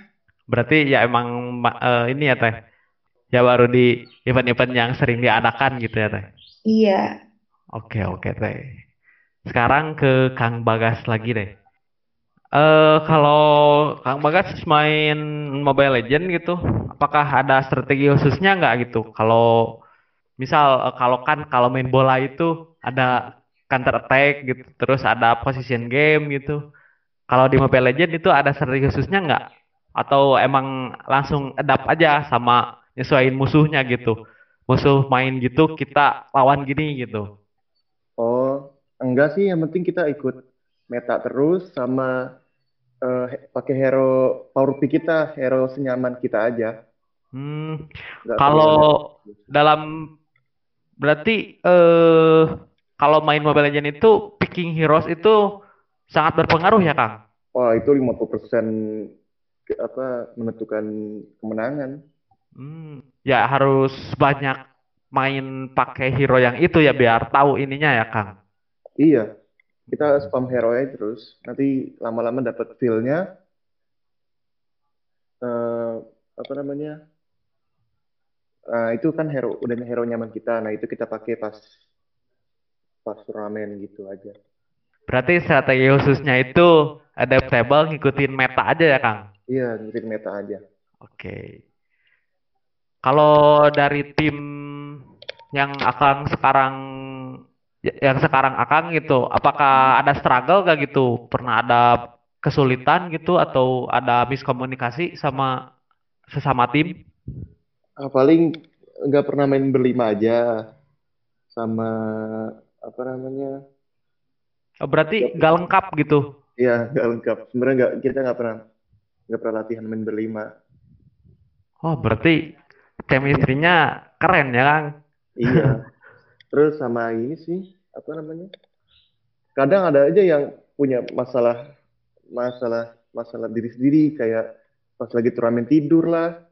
Berarti ya emang ma- eh, ini ya teh, ya baru di event-event yang sering diadakan gitu ya teh. Iya. Oke oke teh. Sekarang ke Kang Bagas lagi deh. Eh kalau Kang Bagas main Mobile Legend gitu, apakah ada strategi khususnya nggak gitu? Kalau misal eh, kalau kan kalau main bola itu ada counter attack gitu, terus ada position game gitu. Kalau di Mobile Legend itu ada strategi khususnya nggak? Atau emang langsung adapt aja sama nyesuaiin musuhnya gitu? Musuh main gitu, kita lawan gini gitu. Oh, enggak sih, yang penting kita ikut meta terus sama he- pakai hero power pick kita, hero senyaman kita aja. Hmm, kalau dalam berarti eh kalau main Mobile Legends itu picking heroes itu sangat berpengaruh ya, Kang? Wah, itu 50% ke- apa menentukan kemenangan. Hmm, ya harus banyak main pakai hero yang itu ya biar tahu ininya ya Kang. Iya, kita spam hero aja terus. Nanti lama-lama dapat feel-nya. Uh, apa namanya? Uh, itu kan hero udah hero nyaman kita. Nah itu kita pakai pas pas turnamen gitu aja. Berarti strategi khususnya itu adaptable ngikutin meta aja ya Kang? Iya, ngikutin meta aja. Oke. Okay. Kalau dari tim yang akan sekarang yang sekarang akan gitu, apakah ada struggle gak gitu? Pernah ada kesulitan gitu atau ada miskomunikasi sama sesama tim? Ah, paling nggak pernah main berlima aja sama apa namanya? Oh, berarti nggak lengkap gitu? Iya, nggak lengkap. Sebenarnya nggak kita nggak pernah nggak pernah latihan main berlima. Oh, berarti chemistry-nya keren ya, Kang? Iya. Terus sama ini sih, apa namanya? Kadang ada aja yang punya masalah masalah masalah diri sendiri kayak pas lagi turnamen tidur lah,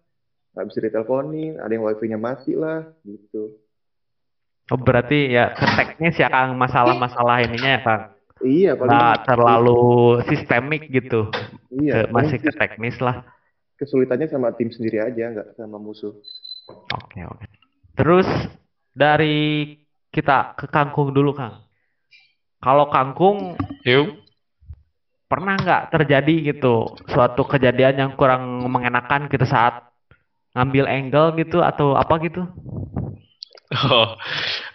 nggak bisa diteleponin, ada yang wifi-nya mati lah, gitu. Oh, berarti ya ke teknis ya Kang masalah-masalah ininya ya Kang? Iya, paling nggak terlalu sistemik gitu. Iya, ke, masih ke teknis lah. Kesulitannya sama tim sendiri aja, nggak sama musuh. Oke, oke. Terus dari kita ke kangkung dulu, Kang. Kalau kangkung, yuk pernah nggak terjadi gitu suatu kejadian yang kurang mengenakan gitu saat ngambil angle gitu atau apa gitu? Oh,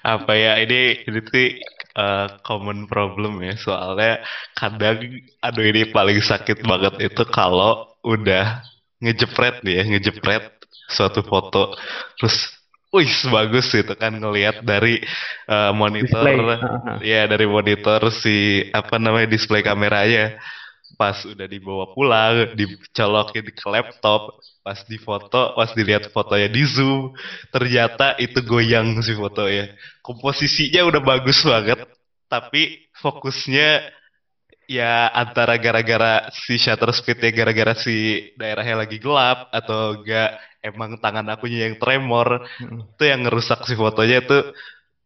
apa ya? Ini ini tuh uh, common problem ya. Soalnya kadang aduh ini paling sakit banget itu kalau udah ngejepret nih ya ngejepret suatu foto. Terus wih bagus gitu kan ngelihat dari uh, monitor. Ya dari monitor si apa namanya display kameranya pas udah dibawa pulang dicolokin ke laptop pas di foto pas dilihat fotonya di zoom ternyata itu goyang si fotonya komposisinya udah bagus banget tapi fokusnya ya antara gara-gara si shutter speednya gara-gara si daerahnya lagi gelap atau enggak emang tangan akunya yang tremor hmm. itu yang ngerusak si fotonya itu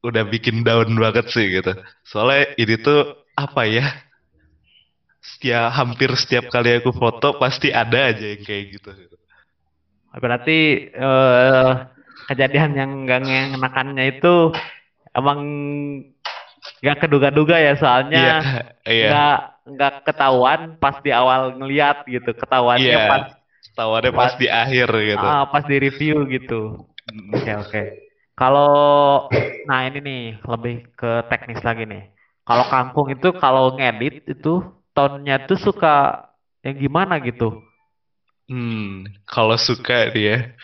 udah bikin down banget sih gitu soalnya ini tuh apa ya setiap hampir setiap kali aku foto pasti ada aja yang kayak gitu berarti uh, kejadian yang gak ngenakannya itu emang gak keduga-duga ya soalnya yeah, yeah. gak nggak ketahuan pas di awal ngeliat gitu ketahuannya yeah. pas Tawarnya pas, pas di akhir gitu. Ah, pas di review gitu. Oke okay, oke. Okay. Kalau nah ini nih lebih ke teknis lagi nih. Kalau kangkung itu kalau ngedit itu tonnya tuh suka yang gimana gitu? Hmm, kalau suka dia,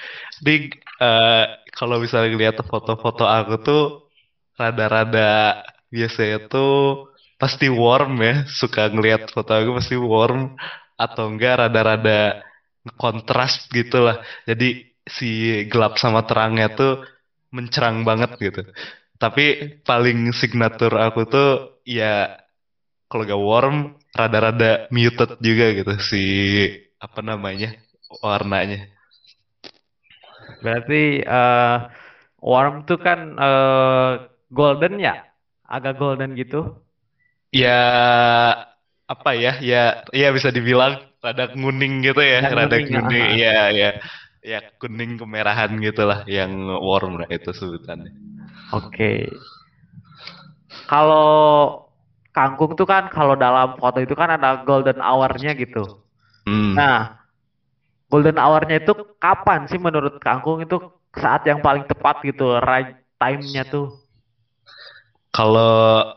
di uh, kalau misalnya lihat foto-foto aku tuh rada-rada biasanya tuh pasti warm ya, suka ngelihat foto aku pasti warm atau enggak rada-rada kontras gitu lah. Jadi si gelap sama terangnya tuh mencerang banget gitu. Tapi paling signatur aku tuh ya kalau gak warm rada-rada muted juga gitu si apa namanya warnanya. Berarti uh, warm tuh kan uh, golden ya? Agak golden gitu? Ya apa ya? Ya ya bisa dibilang rada kuning gitu ya, rada, rada kuning, ya ya ya kuning kemerahan gitulah yang warm lah itu sebutannya. Oke. Okay. Kalau kangkung tuh kan kalau dalam foto itu kan ada golden hour-nya gitu. Hmm. Nah, golden hour-nya itu kapan sih menurut kangkung itu saat yang paling tepat gitu, right time-nya tuh? Kalau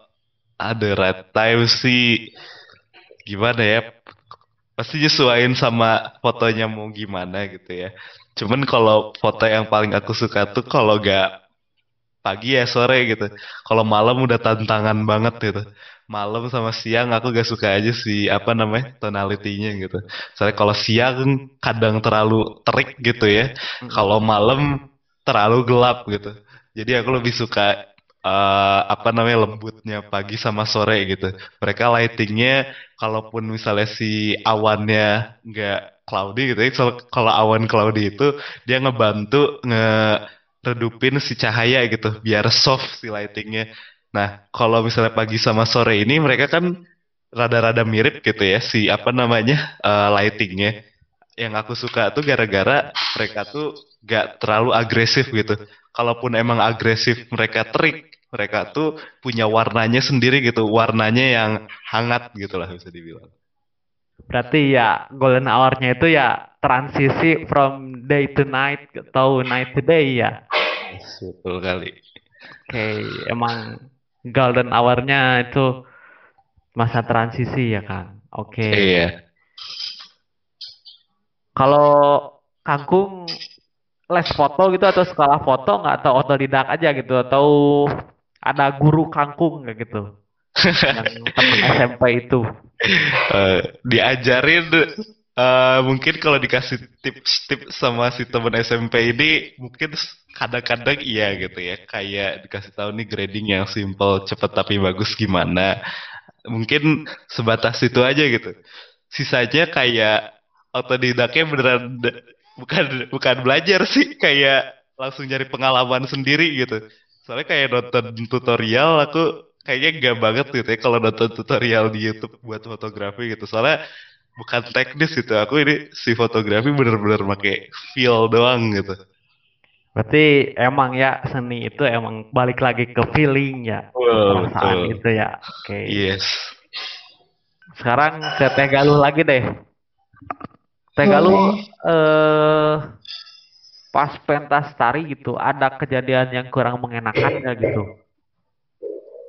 ada right time sih gimana ya pasti nyesuaiin sama fotonya mau gimana gitu ya. Cuman kalau foto yang paling aku suka tuh kalau gak pagi ya sore gitu. Kalau malam udah tantangan banget gitu. Malam sama siang aku gak suka aja sih apa namanya tonalitinya gitu. Soalnya kalau siang kadang terlalu terik gitu ya. Kalau malam terlalu gelap gitu. Jadi aku lebih suka uh, apa namanya lembutnya pagi sama sore gitu. Mereka lightingnya kalaupun misalnya si awannya nggak cloudy gitu ya, kalau awan cloudy itu dia ngebantu nge redupin si cahaya gitu biar soft si lightingnya. Nah kalau misalnya pagi sama sore ini mereka kan rada-rada mirip gitu ya si apa namanya uh, lightingnya. Yang aku suka tuh gara-gara mereka tuh gak terlalu agresif gitu. Kalaupun emang agresif mereka terik, mereka tuh punya warnanya sendiri gitu, warnanya yang hangat gitu lah bisa dibilang. Berarti ya golden hour-nya itu ya transisi from day to night atau night to day ya. Betul kali. Oke, okay, emang golden hour-nya itu masa transisi ya kan. Oke. Okay. Iya. Kalau kangkung les foto gitu atau sekolah foto nggak atau otodidak aja gitu atau ada guru kangkung kayak gitu yang teman SMP itu uh, diajarin uh, mungkin kalau dikasih tips-tips sama si teman SMP ini mungkin kadang-kadang iya gitu ya. Kayak dikasih tahu nih grading yang simple cepet tapi bagus gimana. Mungkin sebatas itu aja gitu. Sisanya kayak otodidaknya beneran bukan bukan belajar sih. Kayak langsung nyari pengalaman sendiri gitu. Soalnya kayak nonton tutorial aku kayaknya gak banget gitu ya kalau nonton tutorial di YouTube buat fotografi gitu. Soalnya bukan teknis gitu aku ini si fotografi bener-bener pakai feel doang gitu Berarti emang ya seni itu emang balik lagi ke feeling ya, perasaan itu ya. Oke. Okay. Yes. Sekarang ke Teh Galuh lagi deh. Teh Galuh eh pas pentas tari gitu ada kejadian yang kurang mengenakan nggak gitu?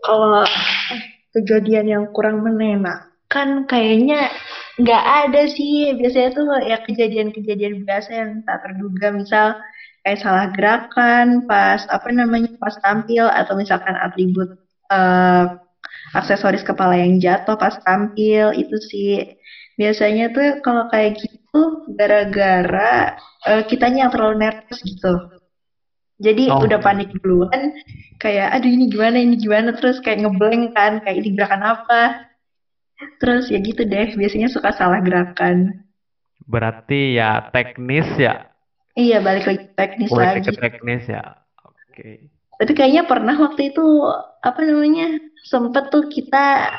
Kalau eh, kejadian yang kurang mengenakan kayaknya nggak ada sih. Biasanya tuh ya kejadian-kejadian biasa yang tak terduga. Misal kayak salah gerakan pas apa namanya pas tampil atau misalkan atribut uh, aksesoris kepala yang jatuh pas tampil itu sih. Biasanya tuh kalau kayak gitu gara-gara uh, kitanya yang terlalu nervous gitu. Jadi oh. udah panik duluan kayak aduh ini gimana ini gimana? Terus kayak ngeblank kan kayak ini gerakan apa terus ya gitu deh biasanya suka salah gerakan berarti ya teknis ya iya balik lagi teknis balik lagi ke teknis ya oke okay. tapi kayaknya pernah waktu itu apa namanya sempet tuh kita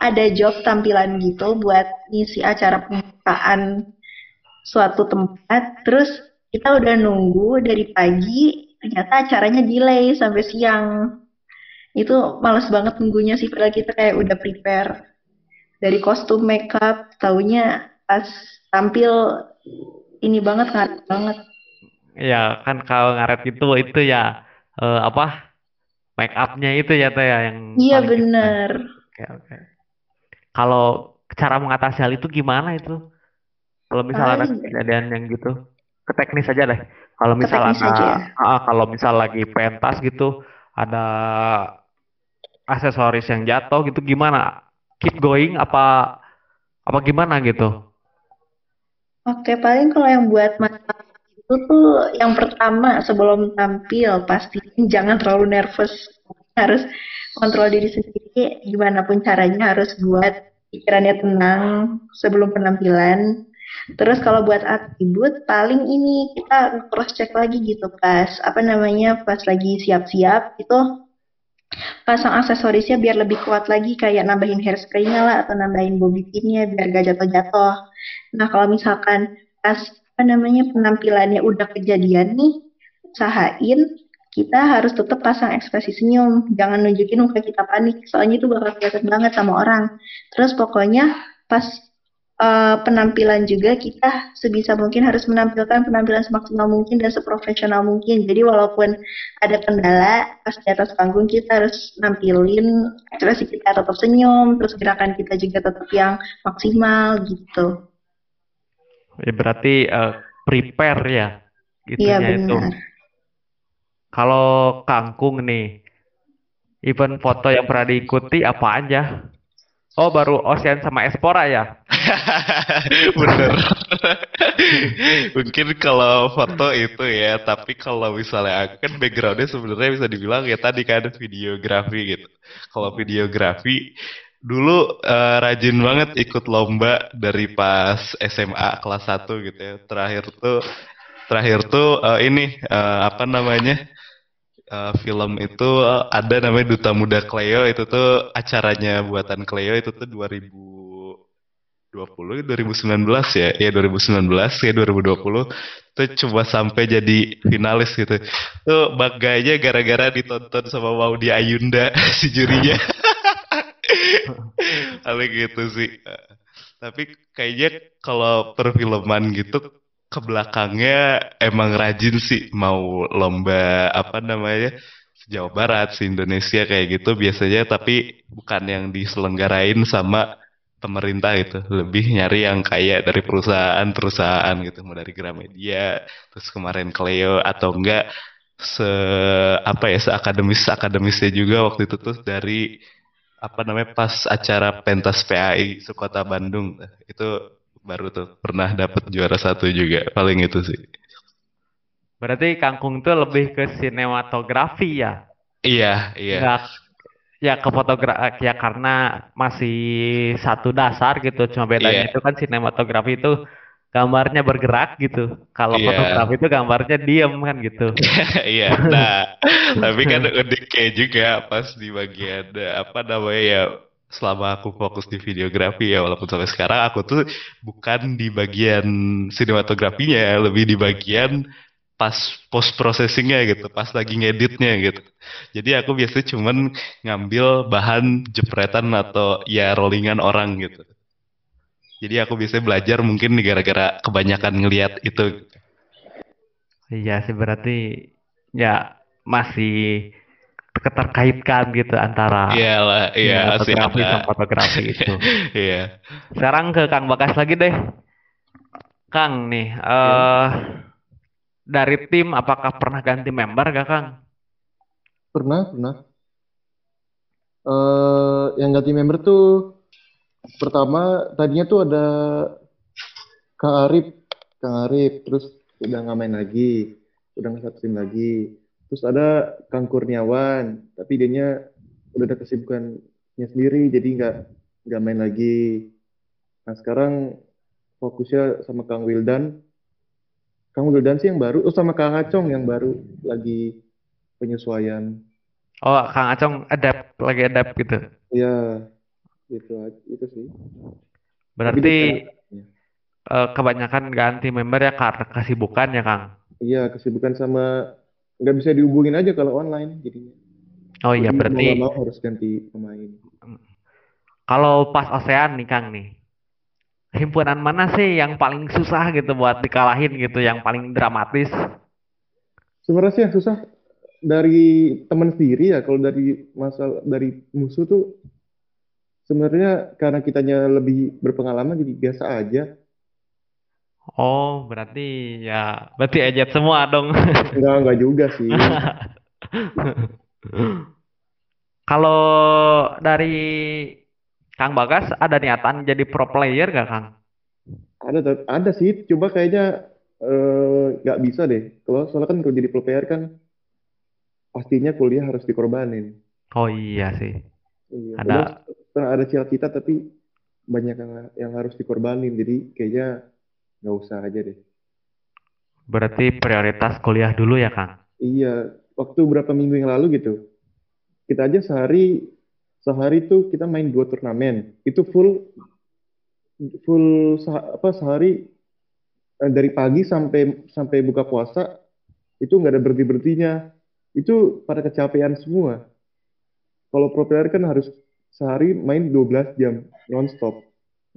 ada job tampilan gitu buat ngisi acara pembukaan suatu tempat. Terus kita udah nunggu dari pagi, ternyata acaranya delay sampai siang. Itu males banget nunggunya sih, padahal kita kayak udah prepare dari kostum makeup, taunya pas tampil ini banget ngaret banget. Ya kan kalau ngaret itu itu ya uh, apa make upnya itu ya teh ya yang Iya bener. Oke oke. Kalau cara mengatasi hal itu gimana itu? Kalau misalnya ada kejadian yang gitu, ke teknis aja deh. Kalau misalnya ah, kalau misal lagi pentas gitu, ada aksesoris yang jatuh gitu gimana? Keep going apa apa gimana gitu? Oke, paling kalau yang buat masalah itu tuh yang pertama sebelum tampil pasti jangan terlalu nervous. Harus kontrol diri sendiri gimana pun caranya harus buat pikirannya tenang sebelum penampilan. Terus kalau buat atribut paling ini kita cross check lagi gitu pas apa namanya pas lagi siap-siap itu pasang aksesorisnya biar lebih kuat lagi kayak nambahin hairspray-nya lah atau nambahin bobby pin-nya biar gak jatuh-jatuh. Nah kalau misalkan pas apa namanya penampilannya udah kejadian nih usahain kita harus tetap pasang ekspresi senyum, jangan nunjukin muka kita panik, soalnya itu bakal kelihatan banget sama orang. Terus pokoknya pas uh, penampilan juga kita sebisa mungkin harus menampilkan penampilan semaksimal mungkin dan seprofesional mungkin. Jadi walaupun ada kendala pas di atas panggung kita harus nampilin ekspresi kita tetap senyum, terus gerakan kita juga tetap yang maksimal gitu. Ya, berarti uh, prepare ya, iya, benar. itu. Kalau kangkung nih, event foto yang pernah diikuti apa aja? Oh baru Ocean sama Espora ya? Bener. Mungkin kalau foto itu ya, tapi kalau misalnya aku kan backgroundnya sebenarnya bisa dibilang ya tadi kan videografi gitu. Kalau videografi dulu uh, rajin banget ikut lomba dari pas SMA kelas 1 gitu ya. Terakhir tuh terakhir tuh uh, ini uh, apa namanya? uh, film itu ada namanya Duta Muda Cleo itu tuh acaranya buatan Cleo itu tuh 2020 2019 ya? Ya 2019 ya 2020 tuh cuma sampai jadi finalis gitu. Tuh bagainya gara-gara ditonton sama Maudi Ayunda si jurinya. Paling gitu sih. Tapi kayaknya kalau perfilman gitu ke belakangnya emang rajin sih mau lomba apa namanya Jawa Barat, si Indonesia kayak gitu biasanya. Tapi bukan yang diselenggarain sama pemerintah gitu lebih nyari yang kayak dari perusahaan-perusahaan gitu mau dari Gramedia terus kemarin Cleo atau enggak se apa ya se akademis akademisnya juga waktu itu tuh dari apa namanya pas acara pentas PAI Sukota Bandung itu baru tuh pernah dapat juara satu juga paling itu sih. Berarti Kangkung tuh lebih ke sinematografi ya? Iya, iya. Nggak, ya ke fotografi ya karena masih satu dasar gitu. Cuma bedanya yeah. itu kan sinematografi itu gambarnya bergerak gitu. Kalau yeah. fotografi itu gambarnya diem kan gitu. Iya. nah, tapi kan uniknya juga pas di bagian apa namanya ya selama aku fokus di videografi ya walaupun sampai sekarang aku tuh bukan di bagian sinematografinya lebih di bagian pas post processingnya gitu pas lagi ngeditnya gitu jadi aku biasanya cuman ngambil bahan jepretan atau ya rollingan orang gitu jadi aku biasanya belajar mungkin gara-gara kebanyakan ngelihat itu iya sih berarti ya masih keterkaitkan gitu antara Iyalah, iya, fotografi sama fotografi itu. Iya. Sekarang ke Kang Bakas lagi deh. Kang nih, eh uh, dari tim apakah pernah ganti member gak Kang? Pernah, pernah. Uh, yang ganti member tuh pertama tadinya tuh ada Kang Arif, Kang Arif, terus udah nggak main lagi, udah nggak satu tim lagi Terus ada Kang Kurniawan, tapi dia udah ada kesibukannya sendiri, jadi nggak nggak main lagi. Nah sekarang fokusnya sama Kang Wildan. Kang Wildan sih yang baru, oh sama Kang Acong yang baru lagi penyesuaian. Oh, Kang Acong adapt lagi adapt gitu. Iya, gitu itu sih. Berarti uh, kebanyakan ganti member ya karena kesibukan ya Kang? Iya, kesibukan sama nggak bisa dihubungin aja kalau online jadinya. Oh iya Jadi berarti mau, mau harus ganti pemain. Kalau pas ASEAN nih Kang nih, himpunan mana sih yang paling susah gitu buat dikalahin gitu, yang paling dramatis? Sebenarnya sih yang susah dari teman sendiri ya, kalau dari masalah dari musuh tuh sebenarnya karena kitanya lebih berpengalaman jadi biasa aja. Oh, berarti ya berarti ejet semua dong. Enggak, enggak juga sih. Kalau dari Kang Bagas ada niatan jadi pro player gak Kang? Ada ada sih, coba kayaknya eh, nggak bisa deh. Kalau soalnya kan kalau jadi pro player kan pastinya kuliah harus dikorbanin. Oh iya sih. Iya, ada ada cita-cita tapi banyak yang, yang harus dikorbanin. Jadi kayaknya nggak usah aja deh. Berarti prioritas kuliah dulu ya, Kang? Iya, waktu berapa minggu yang lalu gitu. Kita aja sehari sehari tuh kita main dua turnamen. Itu full full apa sehari eh, dari pagi sampai sampai buka puasa itu nggak ada berhenti berhentinya. Itu pada kecapean semua. Kalau pro player kan harus sehari main 12 jam nonstop.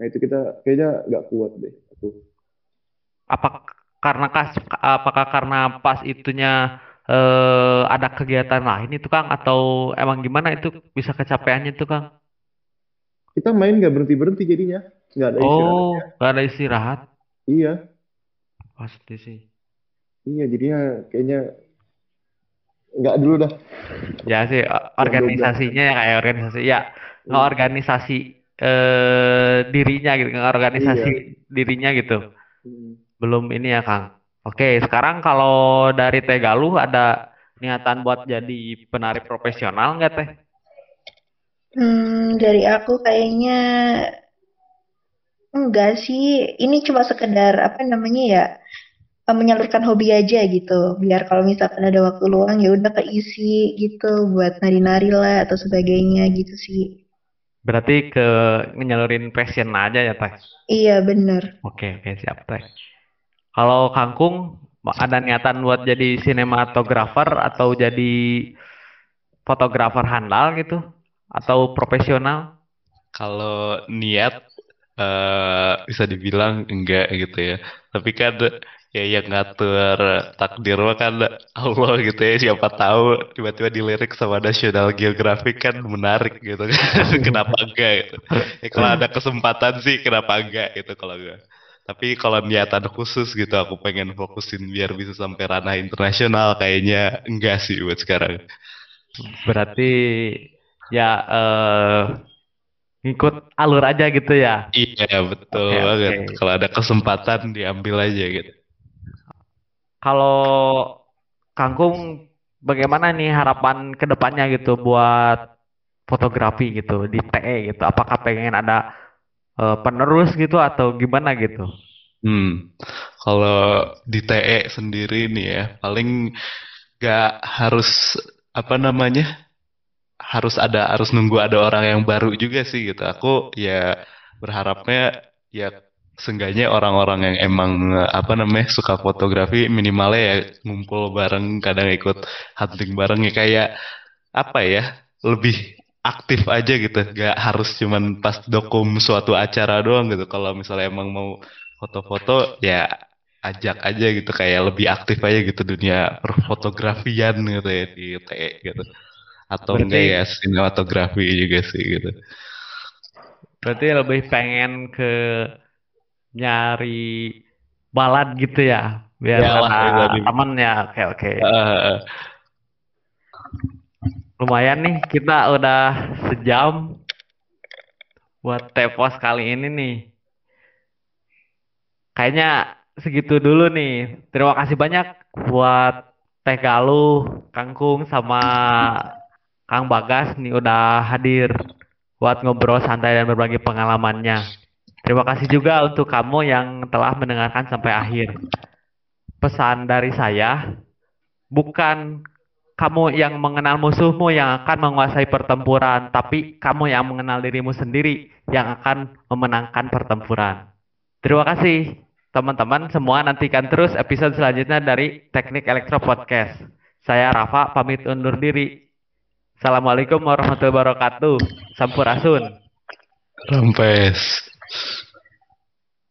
Nah itu kita kayaknya nggak kuat deh. Aku apa karena kas apakah karena pas itunya eh, ada kegiatan lain itu Kang atau emang gimana itu bisa kecapeannya itu Kang? Kita main nggak berhenti berhenti jadinya, nggak ada. Oh, nggak ada istirahat. Iya. Pasti sih. Iya, jadinya kayaknya nggak dulu dah. Ya sih, organisasinya ya kayak organisasi ya nggak organisasi eh, dirinya gitu, organisasi iya. dirinya gitu. Belum ini ya Kang. Oke, sekarang kalau dari Tegaluh ada niatan buat jadi penari profesional nggak Teh? Hmm, dari aku kayaknya enggak sih. Ini cuma sekedar apa namanya ya? menyalurkan hobi aja gitu biar kalau misalkan ada waktu luang ya udah keisi gitu buat nari-nari lah atau sebagainya gitu sih berarti ke nyalurin passion aja ya teh iya bener oke oke siap teh kalau kangkung ada niatan buat jadi sinematografer atau jadi fotografer handal gitu? Atau profesional? Kalau niat uh, bisa dibilang enggak gitu ya. Tapi kan ya yang ngatur takdir kan Allah gitu ya. Siapa tahu tiba-tiba dilirik sama National Geographic kan menarik gitu kan. Kenapa enggak gitu? Ya kalau ada kesempatan sih kenapa enggak gitu kalau gue tapi kalau niatan khusus gitu aku pengen fokusin biar bisa sampai ranah internasional kayaknya enggak sih buat sekarang berarti ya uh, ngikut alur aja gitu ya iya betul okay, banget okay. kalau ada kesempatan diambil aja gitu kalau Kangkung bagaimana nih harapan ke depannya gitu buat fotografi gitu di TE gitu? Apakah pengen ada uh, penerus gitu atau gimana gitu? Hmm, kalau di TE sendiri nih ya paling gak harus apa namanya harus ada harus nunggu ada orang yang baru juga sih gitu. Aku ya berharapnya ya seenggaknya orang-orang yang emang apa namanya suka fotografi minimalnya ya ngumpul bareng kadang ikut hunting bareng ya kayak apa ya lebih aktif aja gitu. Gak harus cuman pas dokum suatu acara doang gitu. Kalau misalnya emang mau foto-foto ya ajak aja gitu. Kayak lebih aktif aja gitu dunia perfotografian gitu ya di TE gitu. Atau berarti, enggak ya sinematografi juga sih gitu. Berarti lebih pengen ke nyari balad gitu ya? Biar ya, ada teman ya? Oke oke lumayan nih kita udah sejam buat tepos kali ini nih kayaknya segitu dulu nih terima kasih banyak buat Teh Galuh, Kangkung sama Kang Bagas nih udah hadir buat ngobrol santai dan berbagi pengalamannya. Terima kasih juga untuk kamu yang telah mendengarkan sampai akhir. Pesan dari saya, bukan kamu yang mengenal musuhmu yang akan menguasai pertempuran, tapi kamu yang mengenal dirimu sendiri yang akan memenangkan pertempuran. Terima kasih teman-teman semua nantikan terus episode selanjutnya dari Teknik Elektro Podcast. Saya Rafa pamit undur diri. Assalamualaikum warahmatullahi wabarakatuh. Sampurasun. Rampes.